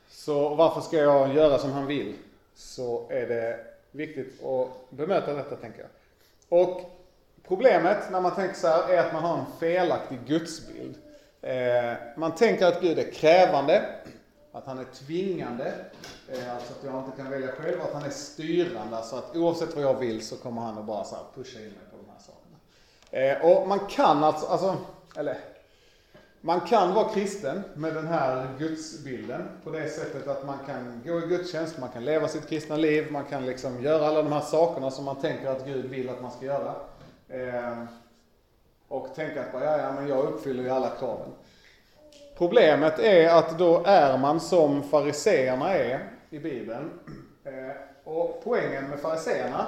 Så varför ska jag göra som han vill? Så är det viktigt att bemöta detta, tänker jag. Och problemet när man tänker så här är att man har en felaktig gudsbild. Eh, man tänker att Gud är krävande, att han är tvingande, eh, alltså att jag inte kan välja själv, att han är styrande, alltså att oavsett vad jag vill så kommer han att bara så pusha in mig på de här sakerna. Eh, och man kan alltså, alltså, eller man kan vara kristen med den här gudsbilden på det sättet att man kan gå i gudstjänst, man kan leva sitt kristna liv, man kan liksom göra alla de här sakerna som man tänker att Gud vill att man ska göra. Eh, och tänka att ja, ja, men jag uppfyller ju alla kraven. Problemet är att då är man som fariseerna är i Bibeln. Eh, och poängen med fariseerna,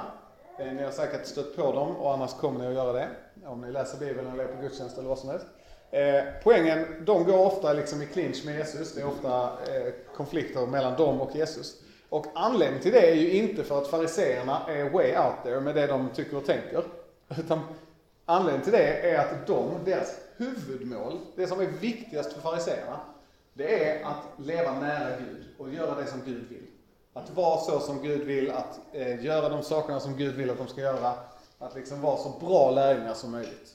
eh, ni har säkert stött på dem och annars kommer ni att göra det. Om ni läser Bibeln eller är på gudstjänst eller vad som helst. Eh, poängen, de går ofta liksom i clinch med Jesus. Det är ofta konflikter mellan dem och Jesus. Och anledningen till det är ju inte för att fariseerna är way out there med det de tycker och tänker. Utan anledningen till det är att de, deras huvudmål, det som är viktigast för fariseerna, det är att leva nära Gud och göra det som Gud vill. Att vara så som Gud vill, att eh, göra de sakerna som Gud vill att de ska göra. Att liksom vara så bra lärjungar som möjligt.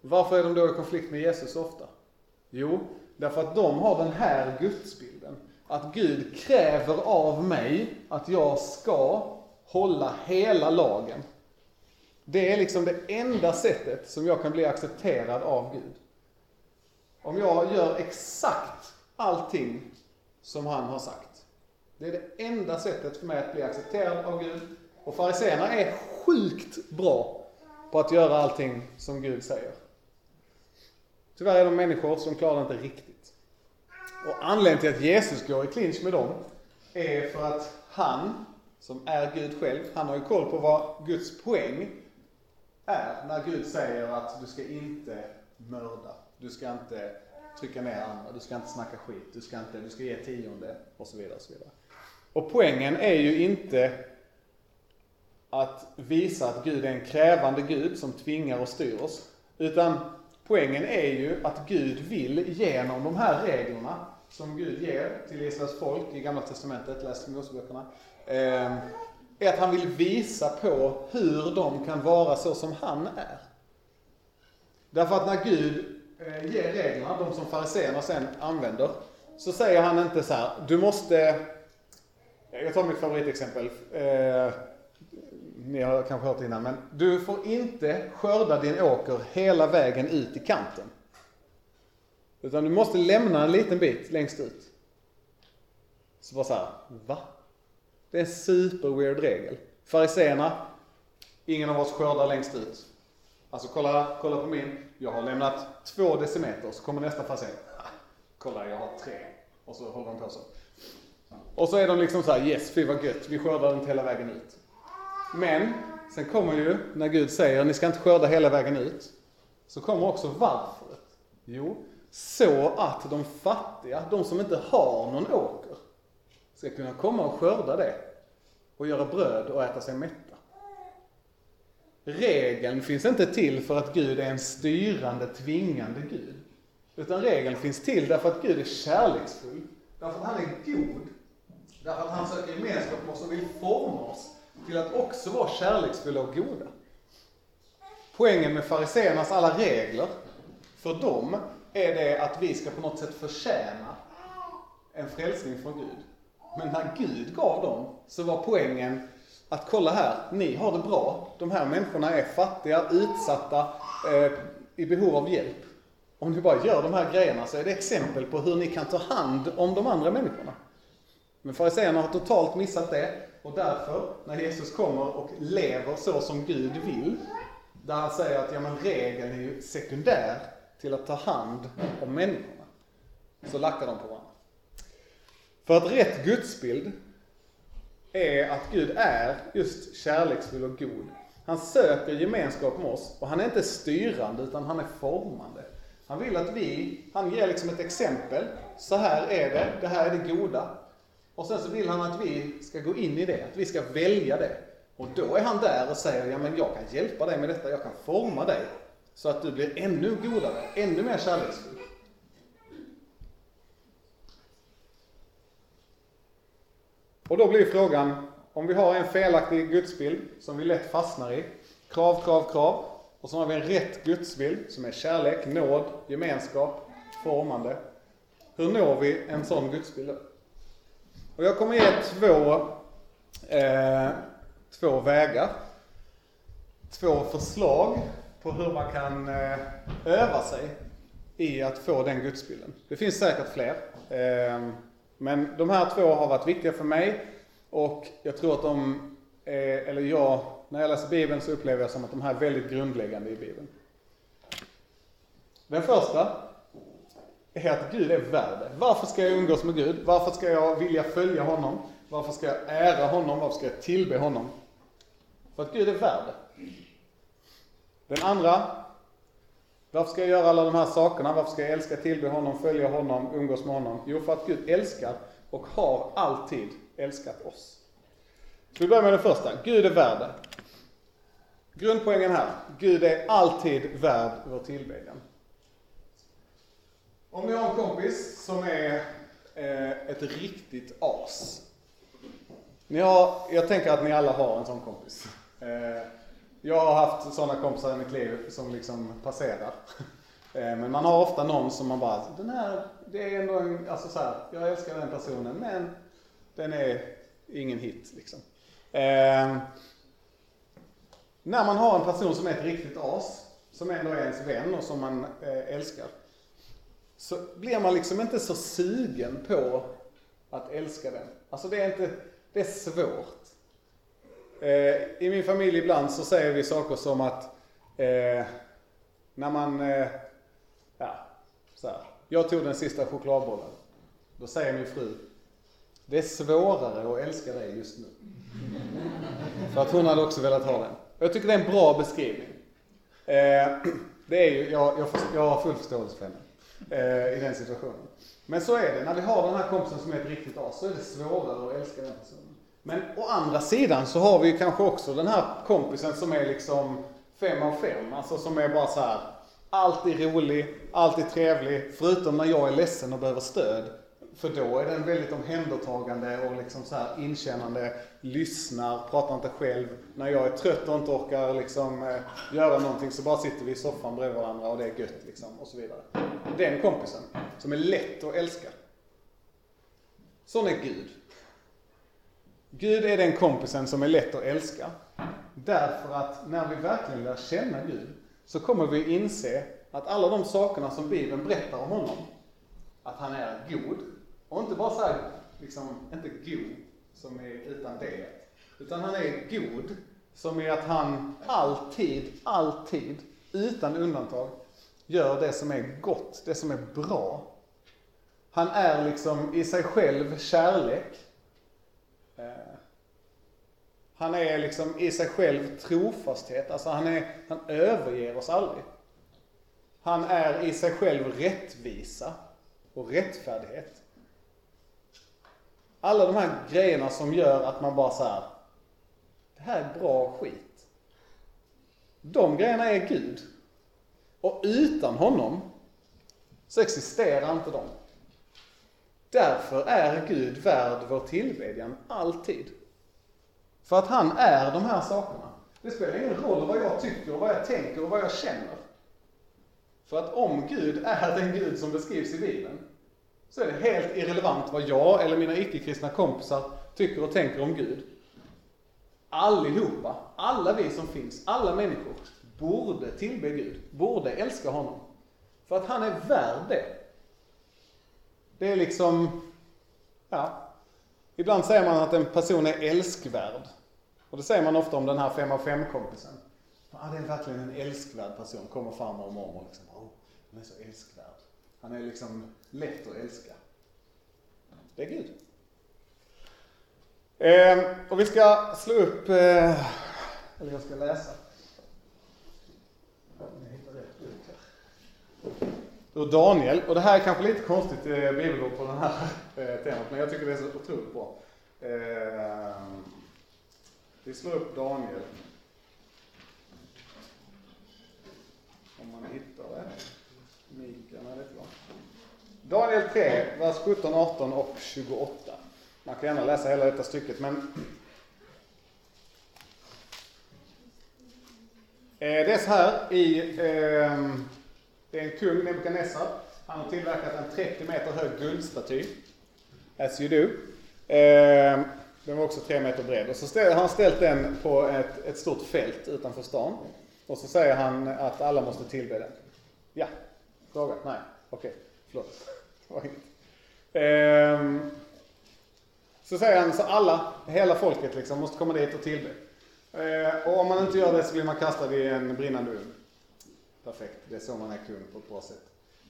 Varför är de då i konflikt med Jesus ofta? Jo, därför att de har den här gudsbilden. Att Gud kräver av mig att jag ska hålla hela lagen. Det är liksom det enda sättet som jag kan bli accepterad av Gud. Om jag gör exakt allting som han har sagt. Det är det enda sättet för mig att bli accepterad av Gud. Och fariséerna är sjukt bra på att göra allting som Gud säger. Tyvärr är de människor som klarar det inte riktigt. Och anledningen till att Jesus går i clinch med dem är för att han, som är Gud själv, han har ju koll på vad Guds poäng är när Gud säger att du ska inte mörda, du ska inte trycka ner andra, du ska inte snacka skit, du ska inte, du ska ge tionde och så vidare. Och, så vidare. och poängen är ju inte att visa att Gud är en krävande Gud som tvingar och styr oss. Utan poängen är ju att Gud vill genom de här reglerna som Gud ger till Israels folk i Gamla Testamentet, läs Moseböckerna, eh, är att han vill visa på hur de kan vara så som han är. Därför att när Gud eh, ger reglerna, de som fariséerna sen använder, så säger han inte så här, du måste, jag tar mitt favoritexempel, eh, ni har kanske hört det innan, men du får inte skörda din åker hela vägen ut i kanten. Utan du måste lämna en liten bit längst ut. Så bara så här, va? Det är en super weird regel. Fariséerna, ingen av oss skördar längst ut. Alltså kolla, kolla på min, jag har lämnat två decimeter, så kommer nästa farisé. Kolla, jag har tre. Och så håller de på så. Och så är de liksom så här, yes, fy vad gött, vi skördar inte hela vägen ut. Men, sen kommer ju, när Gud säger, ni ska inte skörda hela vägen ut, så kommer också varför. Jo, så att de fattiga, de som inte har någon åker, ska kunna komma och skörda det och göra bröd och äta sig mätta. Regeln finns inte till för att Gud är en styrande, tvingande Gud. Utan regeln finns till därför att Gud är kärleksfull, därför att han är god, därför att han söker gemenskap med oss och vill forma oss till att också vara kärleksfulla och goda. Poängen med fariseernas alla regler, för dem är det att vi ska på något sätt förtjäna en frälsning från Gud. Men när Gud gav dem så var poängen att kolla här, ni har det bra. De här människorna är fattiga, utsatta, eh, i behov av hjälp. Om ni bara gör de här grejerna så är det exempel på hur ni kan ta hand om de andra människorna. Men fariséerna har totalt missat det och därför, när Jesus kommer och lever så som Gud vill, där han säger att ja, men regeln är ju sekundär till att ta hand om människorna, så lackar de på varandra. För att rätt gudsbild är att Gud är just kärleksfull och god. Han söker gemenskap med oss och han är inte styrande utan han är formande. Han vill att vi, han ger liksom ett exempel. Så här är det, det här är det goda. Och sen så vill han att vi ska gå in i det, att vi ska välja det. Och då är han där och säger, ja men jag kan hjälpa dig med detta, jag kan forma dig. Så att du blir ännu godare, ännu mer kärleksfull. Och då blir frågan, om vi har en felaktig gudsbild som vi lätt fastnar i, krav, krav, krav, och så har vi en rätt gudsbild som är kärlek, nåd, gemenskap, formande. Hur når vi en sån gudsbild då? Och jag kommer ge två, eh, två vägar, två förslag på hur man kan eh, öva sig i att få den gudsbilden. Det finns säkert fler. Eh, men de här två har varit viktiga för mig och jag tror att de, är, eller jag, när jag läser Bibeln så upplever jag som att de här är väldigt grundläggande i Bibeln. Den första är att Gud är värd det. Varför ska jag umgås med Gud? Varför ska jag vilja följa honom? Varför ska jag ära honom? Varför ska jag tillbe honom? För att Gud är värd det. Den andra, varför ska jag göra alla de här sakerna? Varför ska jag älska, tillbe honom, följa honom, umgås med honom? Jo, för att Gud älskar och har alltid älskat oss. Så vi börjar med den första. Gud är värd det. Grundpoängen här. Gud är alltid värd vår tillbedjan. Om ni har en kompis som är eh, ett riktigt as. Ni har, jag tänker att ni alla har en sån kompis. Eh, jag har haft sådana kompisar i mitt liv som liksom passerar. Eh, men man har ofta någon som man bara, den här, det är ändå en, alltså så här, jag älskar den personen men den är ingen hit liksom. Eh, när man har en person som är ett riktigt as, som ändå är ens vän och som man eh, älskar, så blir man liksom inte så sugen på att älska den. Alltså det är inte, det är svårt. Eh, I min familj ibland så säger vi saker som att eh, när man, eh, ja, så här, jag tog den sista chokladbollen. Då säger min fru, det är svårare att älska dig just nu. För att hon hade också velat ha den. Jag tycker det är en bra beskrivning. Eh, det är ju, jag, jag, jag har full förståelse för henne eh, i den situationen. Men så är det, när vi har den här kompisen som är ett riktigt as så är det svårare att älska den personen. Men å andra sidan så har vi ju kanske också den här kompisen som är liksom fem av fem. Alltså som är bara så här, alltid rolig, alltid trevlig, förutom när jag är ledsen och behöver stöd. För då är den väldigt omhändertagande och liksom så här inkännande, lyssnar, pratar inte själv. När jag är trött och inte orkar liksom eh, göra någonting så bara sitter vi i soffan bredvid varandra och det är gött liksom och så vidare. Den kompisen, som är lätt att älska. Sån är Gud. Gud är den kompisen som är lätt att älska. Därför att när vi verkligen lär känna Gud så kommer vi inse att alla de sakerna som Bibeln berättar om honom, att han är god, och inte bara såhär, liksom, inte god som är utan det, utan han är god som är att han alltid, alltid, utan undantag, gör det som är gott, det som är bra. Han är liksom i sig själv kärlek. Han är liksom i sig själv trofasthet, alltså han, är, han överger oss aldrig. Han är i sig själv rättvisa och rättfärdighet. Alla de här grejerna som gör att man bara så här, det här är bra skit. De grejerna är Gud. Och utan honom så existerar inte de. Därför är Gud värd vår tillbedjan, alltid. För att han är de här sakerna. Det spelar ingen roll vad jag tycker, vad jag tänker och vad jag känner. För att om Gud är den Gud som beskrivs i Bibeln, så är det helt irrelevant vad jag eller mina icke-kristna kompisar tycker och tänker om Gud. Allihopa, alla vi som finns, alla människor, borde tillbe Gud, borde älska honom. För att han är värd det. Det är liksom, ja, ibland säger man att en person är älskvärd. Och det säger man ofta om den här 5 av 5 kompisen. Ja, det är verkligen en älskvärd person, kommer farmor och mormor liksom. Oh, han är så älskvärd. Han är liksom lätt att älska. Det är Gud. Eh, och vi ska slå upp, eh, eller jag ska läsa. Ur Daniel, och det här är kanske lite konstigt eh, bibelord på det här eh, temat, men jag tycker det är så otroligt bra. Eh, vi slår upp Daniel. Om man hittar det. Mikael är det långt. Daniel 3, vers 17, 18 och 28. Man kan gärna läsa hela detta stycket, men eh, det är så här i, eh, det är en kung, Nebukadnessar. Han har tillverkat en 30 meter hög guldstaty. As you do. Eh, den var också 3 meter bred. Och så har han ställt den på ett, ett stort fält utanför stan. Och så säger han att alla måste tillbe den. Ja? Fråga? Nej? Okej, okay. förlåt. Det var inget. Ehm, så säger han så alla, hela folket liksom, måste komma dit och tillbe. Ehm, och om man inte gör det så blir man kastad i en brinnande ugn. Perfekt, det är så man är kung på ett bra sätt.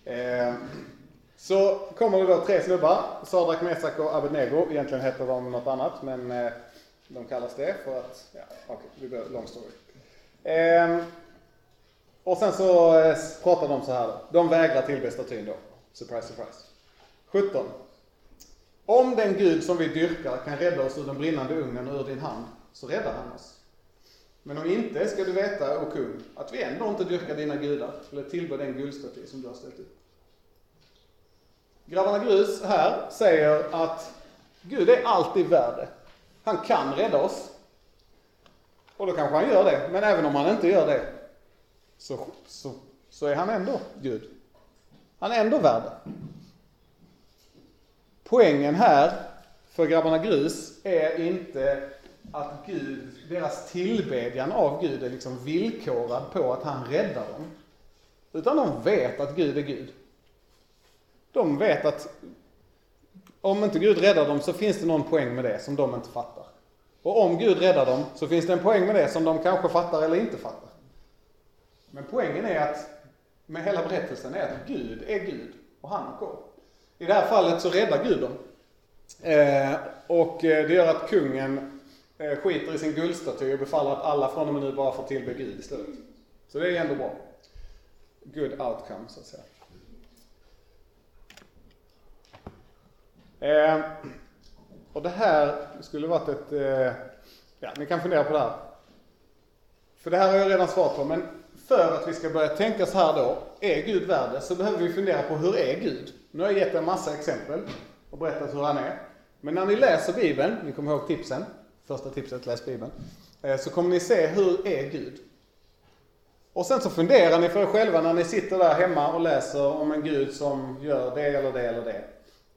Eh, så kommer det då tre snubbar, Sadrak, Mesak och Abednego. Egentligen heter de något annat, men eh, de kallas det för att, ja, okej, okay, vi går long story. Eh, och sen så eh, pratar de så här då. De vägrar tillbe statyn då. Surprise, surprise. 17. Om den Gud som vi dyrkar kan rädda oss ur den brinnande ugnen och ur din hand, så räddar han oss. Men om inte ska du veta, o kung, att vi ändå inte dyrkar dina gudar, eller tillber den guldstaty som du har ställt upp. Grabbarna Grus här säger att Gud är alltid värd det. Han kan rädda oss. Och då kanske han gör det, men även om han inte gör det, så, så, så är han ändå Gud. Han är ändå värd det. Poängen här för grabbarna Grus är inte att Gud, deras tillbedjan av Gud är liksom villkorad på att han räddar dem. Utan de vet att Gud är Gud. De vet att om inte Gud räddar dem så finns det någon poäng med det som de inte fattar. Och om Gud räddar dem så finns det en poäng med det som de kanske fattar eller inte fattar. Men poängen är att med hela berättelsen är att Gud är Gud och han har koll. I det här fallet så räddar Gud dem. Eh, och eh, det gör att kungen Eh, skiter i sin guldstaty och befaller att alla från och med nu bara får tillbe Gud istället. Så det är ändå bra. Good outcome, så att säga. Eh, Och det här skulle varit ett, eh, ja ni kan fundera på det här. För det här har jag redan svarat på, men för att vi ska börja tänka så här då, är Gud värd det? Så behöver vi fundera på hur är Gud? Nu har jag gett en massa exempel och berättat hur han är. Men när ni läser Bibeln, ni kommer ihåg tipsen, första tipset, läs Bibeln. Eh, så kommer ni se hur är Gud? Och sen så funderar ni för er själva när ni sitter där hemma och läser om en Gud som gör det eller det eller det.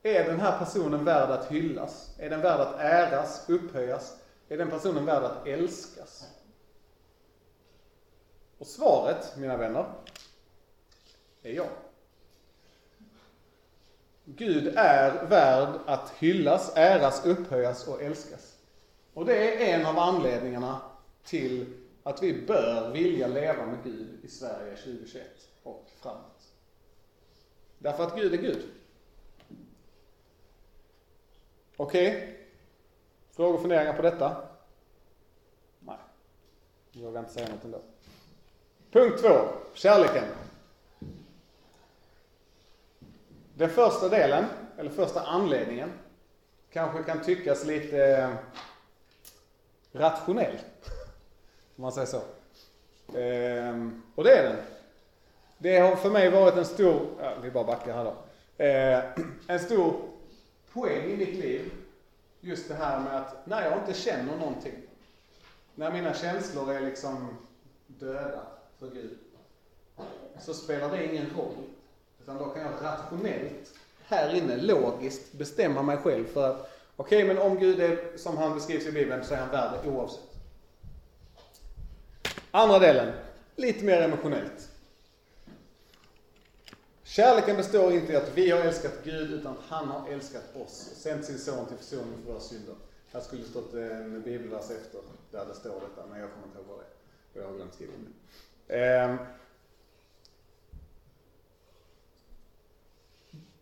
Är den här personen värd att hyllas? Är den värd att äras, upphöjas? Är den personen värd att älskas? Och svaret, mina vänner, är ja. Gud är värd att hyllas, äras, upphöjas och älskas. Och det är en av anledningarna till att vi bör vilja leva med Gud i Sverige 2021 och framåt. Därför att Gud är Gud. Okej? Frågor och funderingar på detta? Nej. Jag vågar inte säga något ändå. Punkt två. Kärleken. Den första delen, eller första anledningen, kanske kan tyckas lite rationell. Om man säger så. Ehm, och det är den. Det har för mig varit en stor, ja, vi bara backar här då. Ehm, en stor poäng i mitt liv. Just det här med att när jag inte känner någonting. När mina känslor är liksom döda för Gud. Så spelar det ingen roll. Utan då kan jag rationellt, här inne, logiskt bestämma mig själv för att okej, okay, men om Gud är som han beskrivs i Bibeln så är han värd det oavsett. Andra delen, lite mer emotionellt. Kärleken består inte i att vi har älskat Gud, utan att han har älskat oss och sänt sin son till försoning för våra synder. Här skulle det stått en bibelvers efter, där det står detta, men jag kommer inte ihåg vad det är. Och jag har glömt skriva det. Ehm.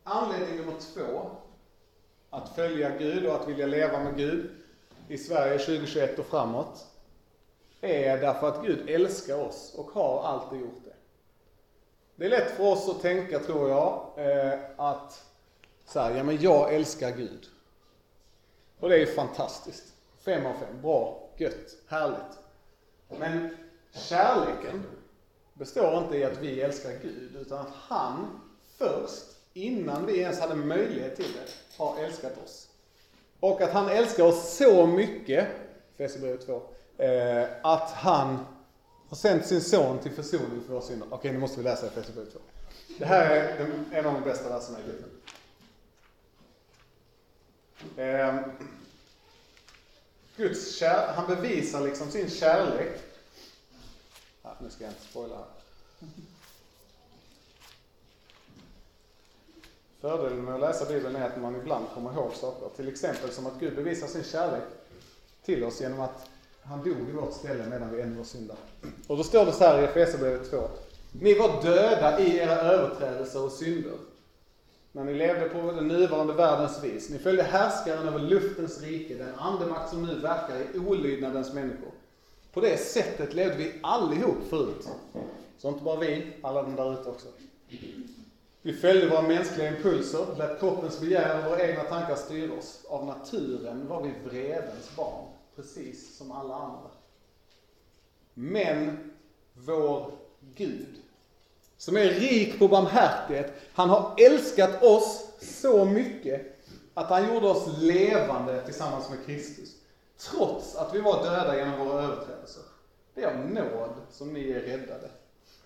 Anledning nummer två, att följa Gud och att vilja leva med Gud i Sverige 2021 och framåt, är därför att Gud älskar oss och har alltid gjort det. Det är lätt för oss att tänka, tror jag, eh, att så här, ja men jag älskar Gud. Och det är ju fantastiskt. Fem av fem, bra, gött, härligt. Men kärleken består inte i att vi älskar Gud, utan att han först, innan vi ens hade möjlighet till det, har älskat oss. Och att han älskar oss så mycket, Fesebrevet 2, eh, att han har sänt sin son till försoning för våra synder. Okej, nu måste vi läsa Fesebrevet 2. Det här är en av de bästa verserna i Bibeln. Eh, Guds kär, han bevisar liksom sin kärlek. Ja, nu ska jag inte spoila här. Fördelen med att läsa Bibeln är att man ibland kommer ihåg saker. Till exempel som att Gud bevisar sin kärlek till oss genom att han dog i vårt ställe medan vi ännu var syndare. Och då står det så här i Efesierbrevet 2. Ni var döda i era överträdelser och synder. När ni levde på den nuvarande världens vis. Ni följde härskaren över luftens rike, den andemakt som nu verkar i olydnadens människor. På det sättet levde vi allihop förut. Så inte bara vi, alla de där ute också. Vi följde våra mänskliga impulser, lät kroppens begär och våra egna tankar styra oss. Av naturen var vi vredens barn, precis som alla andra. Men vår Gud, som är rik på barmhärtighet, han har älskat oss så mycket att han gjorde oss levande tillsammans med Kristus. Trots att vi var döda genom våra överträdelser. Det är av nåd som ni är räddade.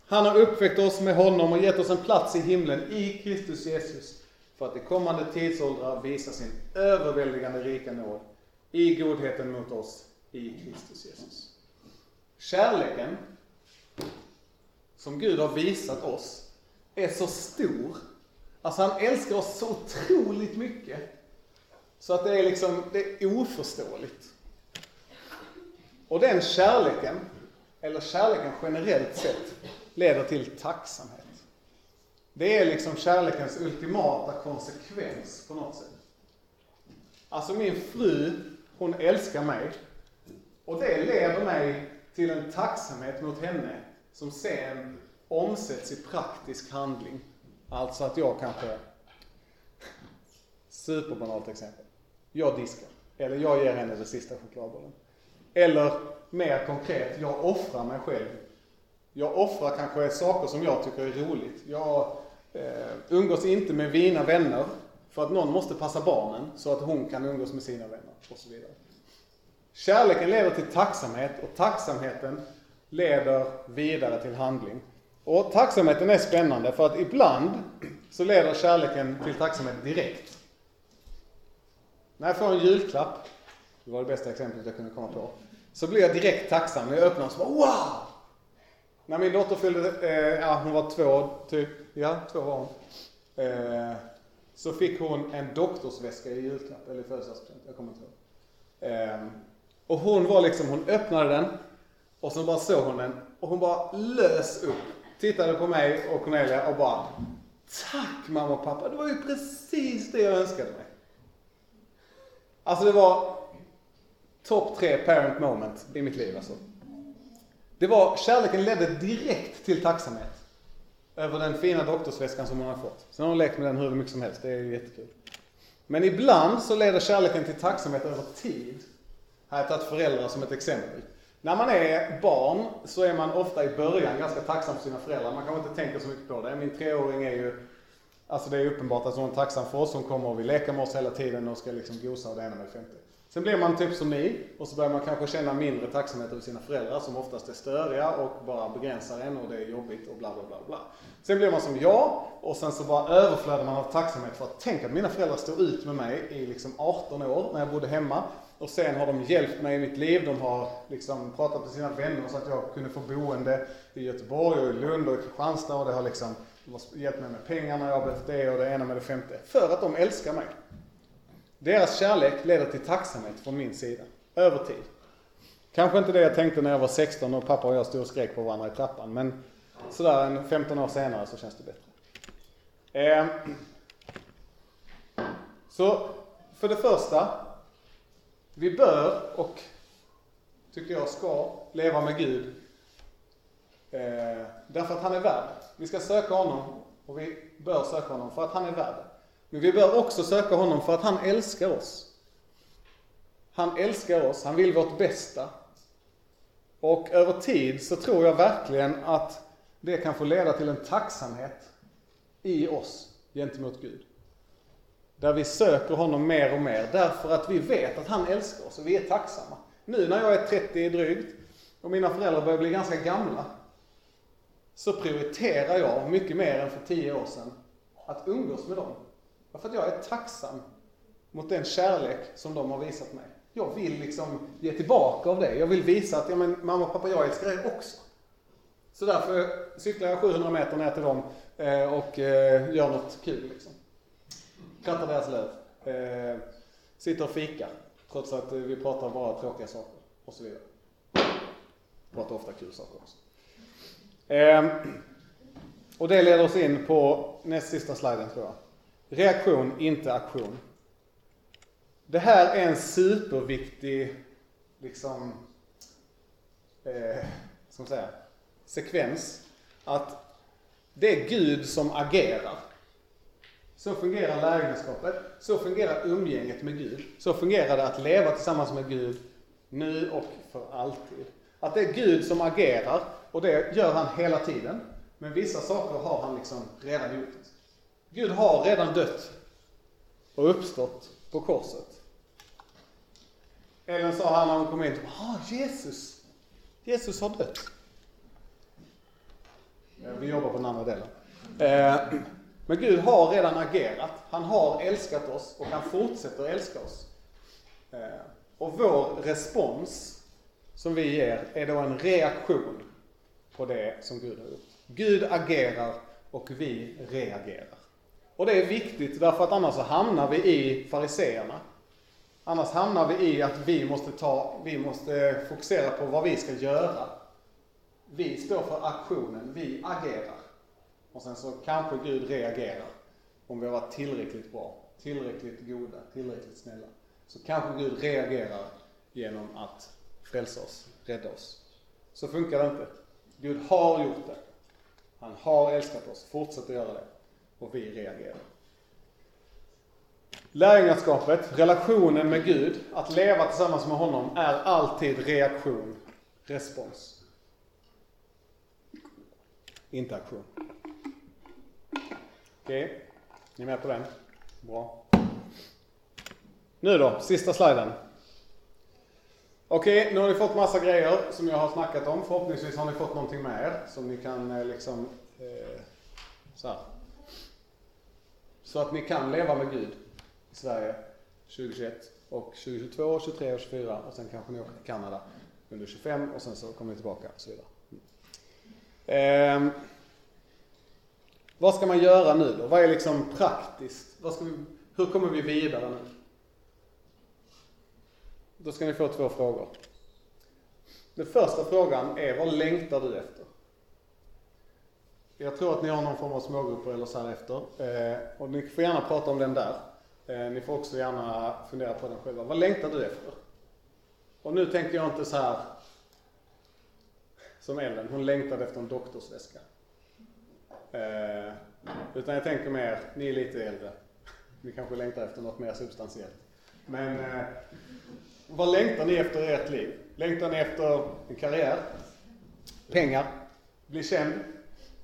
Han har uppväckt oss med honom och gett oss en plats i himlen i Kristus Jesus för att i kommande tidsåldrar visa sin överväldigande rika nåd i godheten mot oss i Kristus Jesus. Kärleken som Gud har visat oss är så stor. Alltså han älskar oss så otroligt mycket. Så att det är liksom, det är oförståeligt. Och den kärleken, eller kärleken generellt sett, leder till tacksamhet. Det är liksom kärlekens ultimata konsekvens på något sätt. Alltså min fru, hon älskar mig. Och det leder mig till en tacksamhet mot henne som sen omsätts i praktisk handling. Alltså att jag kanske, superbanalt exempel, jag diskar. Eller jag ger henne den sista chokladbollen. Eller mer konkret, jag offrar mig själv. Jag offrar kanske saker som jag tycker är roligt. Jag eh, umgås inte med mina vänner för att någon måste passa barnen så att hon kan umgås med sina vänner och så vidare. Kärleken leder till tacksamhet och tacksamheten leder vidare till handling. Och tacksamheten är spännande för att ibland så leder kärleken till tacksamhet direkt. När jag får en julklapp, det var det bästa exemplet jag kunde komma på, så blir jag direkt tacksam. När jag öppnar så bara wow! När min dotter fyllde, eh, ja hon var två typ, ja två var hon. Eh, så fick hon en doktorsväska i julklapp, eller i födelsedagspresent, jag kommer inte ihåg. Eh, och hon var liksom, hon öppnade den och så bara såg hon den och hon bara lös upp. Tittade på mig och Cornelia och bara Tack mamma och pappa, det var ju precis det jag önskade mig. Alltså det var topp tre parent moment i mitt liv alltså. Det var, kärleken ledde direkt till tacksamhet. Över den fina doktorsväskan som hon har fått. Sen har hon lekt med den hur mycket som helst, det är ju jättekul. Men ibland så leder kärleken till tacksamhet över tid. Här har jag tagit föräldrar som ett exempel. När man är barn så är man ofta i början ganska tacksam för sina föräldrar. Man kanske inte tänker så mycket på det. Min treåring är ju, alltså det är uppenbart att hon är tacksam för oss. Hon kommer och vill leka med oss hela tiden och ska liksom gosa och det ena med det femte. Sen blir man typ som ni och så börjar man kanske känna mindre tacksamhet över sina föräldrar som oftast är störiga och bara begränsar en och det är jobbigt och bla bla bla bla. Sen blir man som jag och sen så bara överflödar man av tacksamhet för att tänk att mina föräldrar stod ut med mig i liksom 18 år när jag bodde hemma. Och sen har de hjälpt mig i mitt liv. De har liksom pratat med sina vänner så att jag kunde få boende i Göteborg och i Lund och i Kristianstad och det har liksom de har hjälpt mig med pengar när jag har behövt det och det ena med det femte. För att de älskar mig. Deras kärlek leder till tacksamhet från min sida. Över tid. Kanske inte det jag tänkte när jag var 16 och pappa och jag stod och skrek på varandra i trappan. Men sådär en 15 år senare så känns det bättre. Eh. Så för det första. Vi bör och tycker jag ska leva med Gud. Eh, därför att han är värd. Vi ska söka honom och vi bör söka honom för att han är värd. Men vi bör också söka honom för att han älskar oss. Han älskar oss, han vill vårt bästa. Och över tid så tror jag verkligen att det kan få leda till en tacksamhet i oss gentemot Gud. Där vi söker honom mer och mer därför att vi vet att han älskar oss och vi är tacksamma. Nu när jag är 30 drygt och mina föräldrar börjar bli ganska gamla så prioriterar jag mycket mer än för 10 år sedan att umgås med dem. För att jag är tacksam mot den kärlek som de har visat mig. Jag vill liksom ge tillbaka av det. Jag vill visa att, ja men mamma och pappa, jag älskar er också. Så därför cyklar jag 700 meter ner till dem eh, och eh, gör något kul liksom. Krattar deras löv. Eh, sitter och fikar. Trots att vi pratar bara tråkiga saker och så vidare. Pratar ofta kul saker också. Och det leder oss in på näst sista sliden tror jag. Reaktion, inte aktion. Det här är en superviktig, liksom, eh, som man säga, sekvens. Att det är Gud som agerar. Så fungerar lärjungaskapet, så fungerar umgänget med Gud. Så fungerar det att leva tillsammans med Gud nu och för alltid. Att det är Gud som agerar och det gör han hela tiden. Men vissa saker har han liksom redan gjort. Gud har redan dött och uppstått på korset. Ellen sa här när hon kom in, ah, Jesus, Jesus har dött. Vi jobbar på den andra delen. Eh, men Gud har redan agerat. Han har älskat oss och han fortsätter älska oss. Eh, och vår respons som vi ger är då en reaktion på det som Gud har gjort. Gud agerar och vi reagerar. Och det är viktigt därför att annars så hamnar vi i fariseerna. Annars hamnar vi i att vi måste, ta, vi måste fokusera på vad vi ska göra. Vi står för aktionen, vi agerar. Och sen så kanske Gud reagerar. Om vi har varit tillräckligt bra, tillräckligt goda, tillräckligt snälla. Så kanske Gud reagerar genom att frälsa oss, rädda oss. Så funkar det inte. Gud har gjort det. Han har älskat oss, fortsätter göra det och vi reagerar. Lärjungaskapet, relationen med Gud, att leva tillsammans med honom är alltid reaktion, respons. Inte aktion. Okej, okay. ni är med på den? Bra. Nu då, sista sliden. Okej, okay, nu har ni fått massa grejer som jag har snackat om. Förhoppningsvis har ni fått någonting med er som ni kan eh, liksom eh, så här. Så att ni kan leva med Gud i Sverige 2021 och 2022, 2023 och 2024 och sen kanske ni åker till Kanada under 25 och sen så kommer ni tillbaka och så vidare. Eh, vad ska man göra nu då? Vad är liksom praktiskt? Vad ska vi, hur kommer vi vidare nu? Då ska ni få två frågor. Den första frågan är, vad längtar du efter? Jag tror att ni har någon form av smågrupper eller så här efter. Eh, och ni får gärna prata om den där. Eh, ni får också gärna fundera på den själva. Vad längtar du efter? Och nu tänker jag inte så här som Ellen, hon längtade efter en doktorsväska. Eh, utan jag tänker mer, ni är lite äldre. Ni kanske längtar efter något mer substantiellt. Men eh, vad längtar ni efter i ert liv? Längtar ni efter en karriär? Pengar? Bli känd?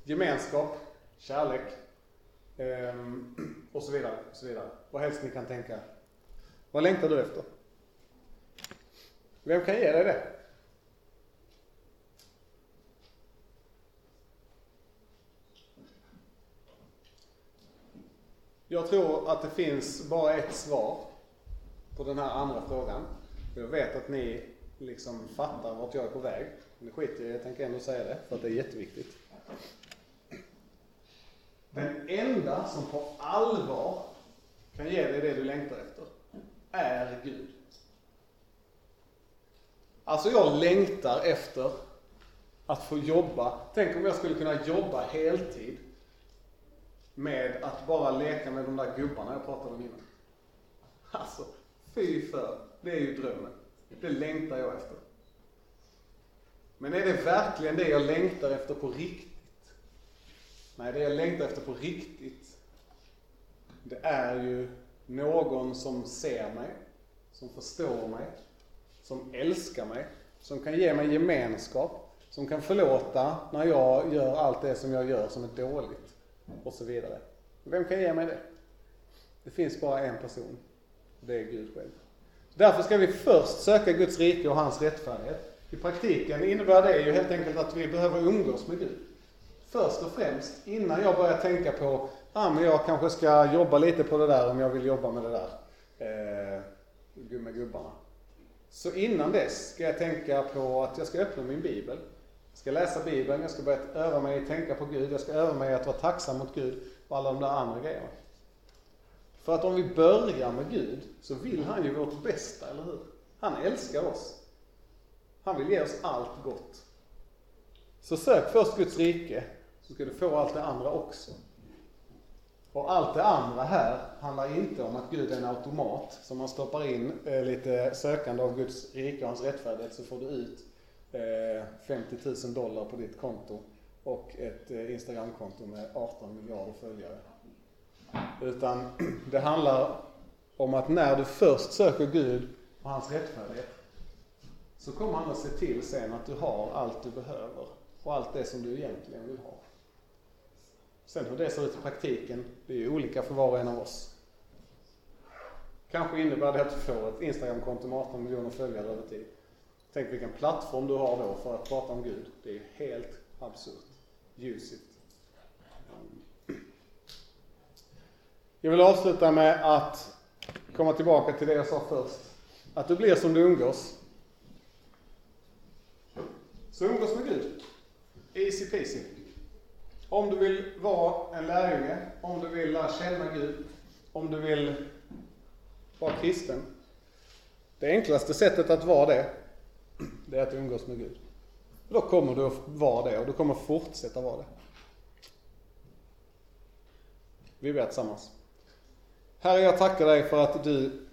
Gemenskap? Kärlek? Ehm, och så vidare, och så vidare. Vad helst ni kan tänka. Vad längtar du efter? Vem kan ge dig det? Jag tror att det finns bara ett svar på den här andra frågan. Jag vet att ni liksom fattar vart jag är på väg. Men det skiter jag tänker ändå säga det, för att det är jätteviktigt. Den enda som på allvar kan ge dig det du längtar efter är Gud. Alltså jag längtar efter att få jobba. Tänk om jag skulle kunna jobba heltid med att bara leka med de där gubbarna jag pratade om innan. Alltså, fy för. Det är ju drömmen. Det längtar jag efter. Men är det verkligen det jag längtar efter på riktigt? Nej, det jag längtar efter på riktigt, det är ju någon som ser mig, som förstår mig, som älskar mig, som kan ge mig gemenskap, som kan förlåta när jag gör allt det som jag gör som är dåligt och så vidare. Vem kan ge mig det? Det finns bara en person. Det är Gud själv. Därför ska vi först söka Guds rike och hans rättfärdighet. I praktiken innebär det ju helt enkelt att vi behöver umgås med Gud. Först och främst, innan jag börjar tänka på, ah, men jag kanske ska jobba lite på det där om jag vill jobba med det där, eh, med gubbarna. Så innan dess ska jag tänka på att jag ska öppna min bibel. Jag ska läsa bibeln, jag ska börja öva mig i att tänka på Gud, jag ska öva mig i att vara tacksam mot Gud och alla de där andra grejerna. För att om vi börjar med Gud så vill han ju vårt bästa, eller hur? Han älskar oss. Han vill ge oss allt gott. Så sök först Guds rike, så ska du få allt det andra också. Och allt det andra här handlar inte om att Gud är en automat som man stoppar in eh, lite sökande av Guds rike och hans rättfärdighet så får du ut eh, 50 000 dollar på ditt konto och ett eh, Instagramkonto med 18 miljarder följare. Utan det handlar om att när du först söker Gud och hans rättfärdighet så kommer han att se till sen att du har allt du behöver och allt det som du egentligen vill ha. Sen hur det ser ut i praktiken, det är ju olika för var och en av oss. Kanske innebär det att du får ett Instagramkonto med 18 miljoner följare över tid. Tänk vilken plattform du har då för att prata om Gud. Det är helt absurt. Ljusigt. Jag vill avsluta med att komma tillbaka till det jag sa först. Att du blir som du umgås. Så umgås med Gud. Easy peasy. Om du vill vara en lärjunge, om du vill lära känna Gud, om du vill vara kristen. Det enklaste sättet att vara det, det är att umgås med Gud. Då kommer du att vara det och du kommer fortsätta vara det. Vi ber tillsammans. Herre, jag tackar dig för att du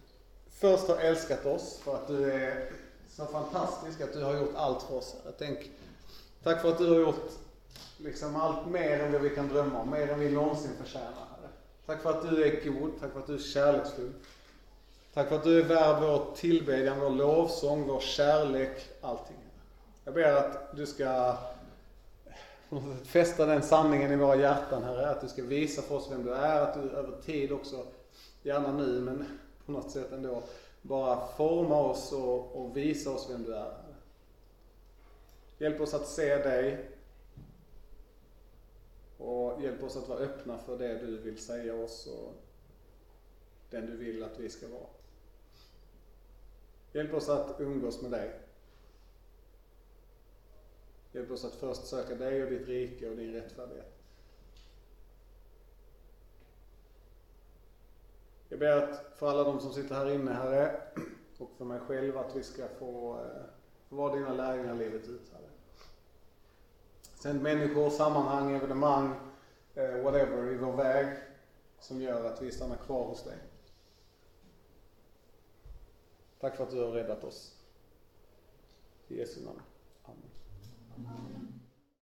först har älskat oss, för att du är så fantastisk, att du har gjort allt för oss. Jag tänk, tack för att du har gjort liksom allt mer än vad vi kan drömma om, mer än vi någonsin förtjänar, Herre. Tack för att du är god, tack för att du är kärleksfull. Tack för att du är värd vår tillbedjan, vår lovsång, vår kärlek, allting. Jag ber att du ska fästa den sanningen i våra hjärtan, Herre. Att du ska visa för oss vem du är, att du över tid också, gärna nu, men på något sätt ändå, bara forma oss och, och visa oss vem du är. Hjälp oss att se dig och hjälp oss att vara öppna för det du vill säga oss och den du vill att vi ska vara. Hjälp oss att umgås med dig. Hjälp oss att först söka dig och ditt rike och din rättfärdighet. Jag ber att för alla de som sitter här inne, Herre, och för mig själv, att vi ska få, eh, få vara dina lärjungar livet ut, Herre. Sen människor, sammanhang, evenemang, eh, whatever, i vår väg som gör att vi stannar kvar hos dig. Tack för att du har räddat oss. I Jesu namn. Amen.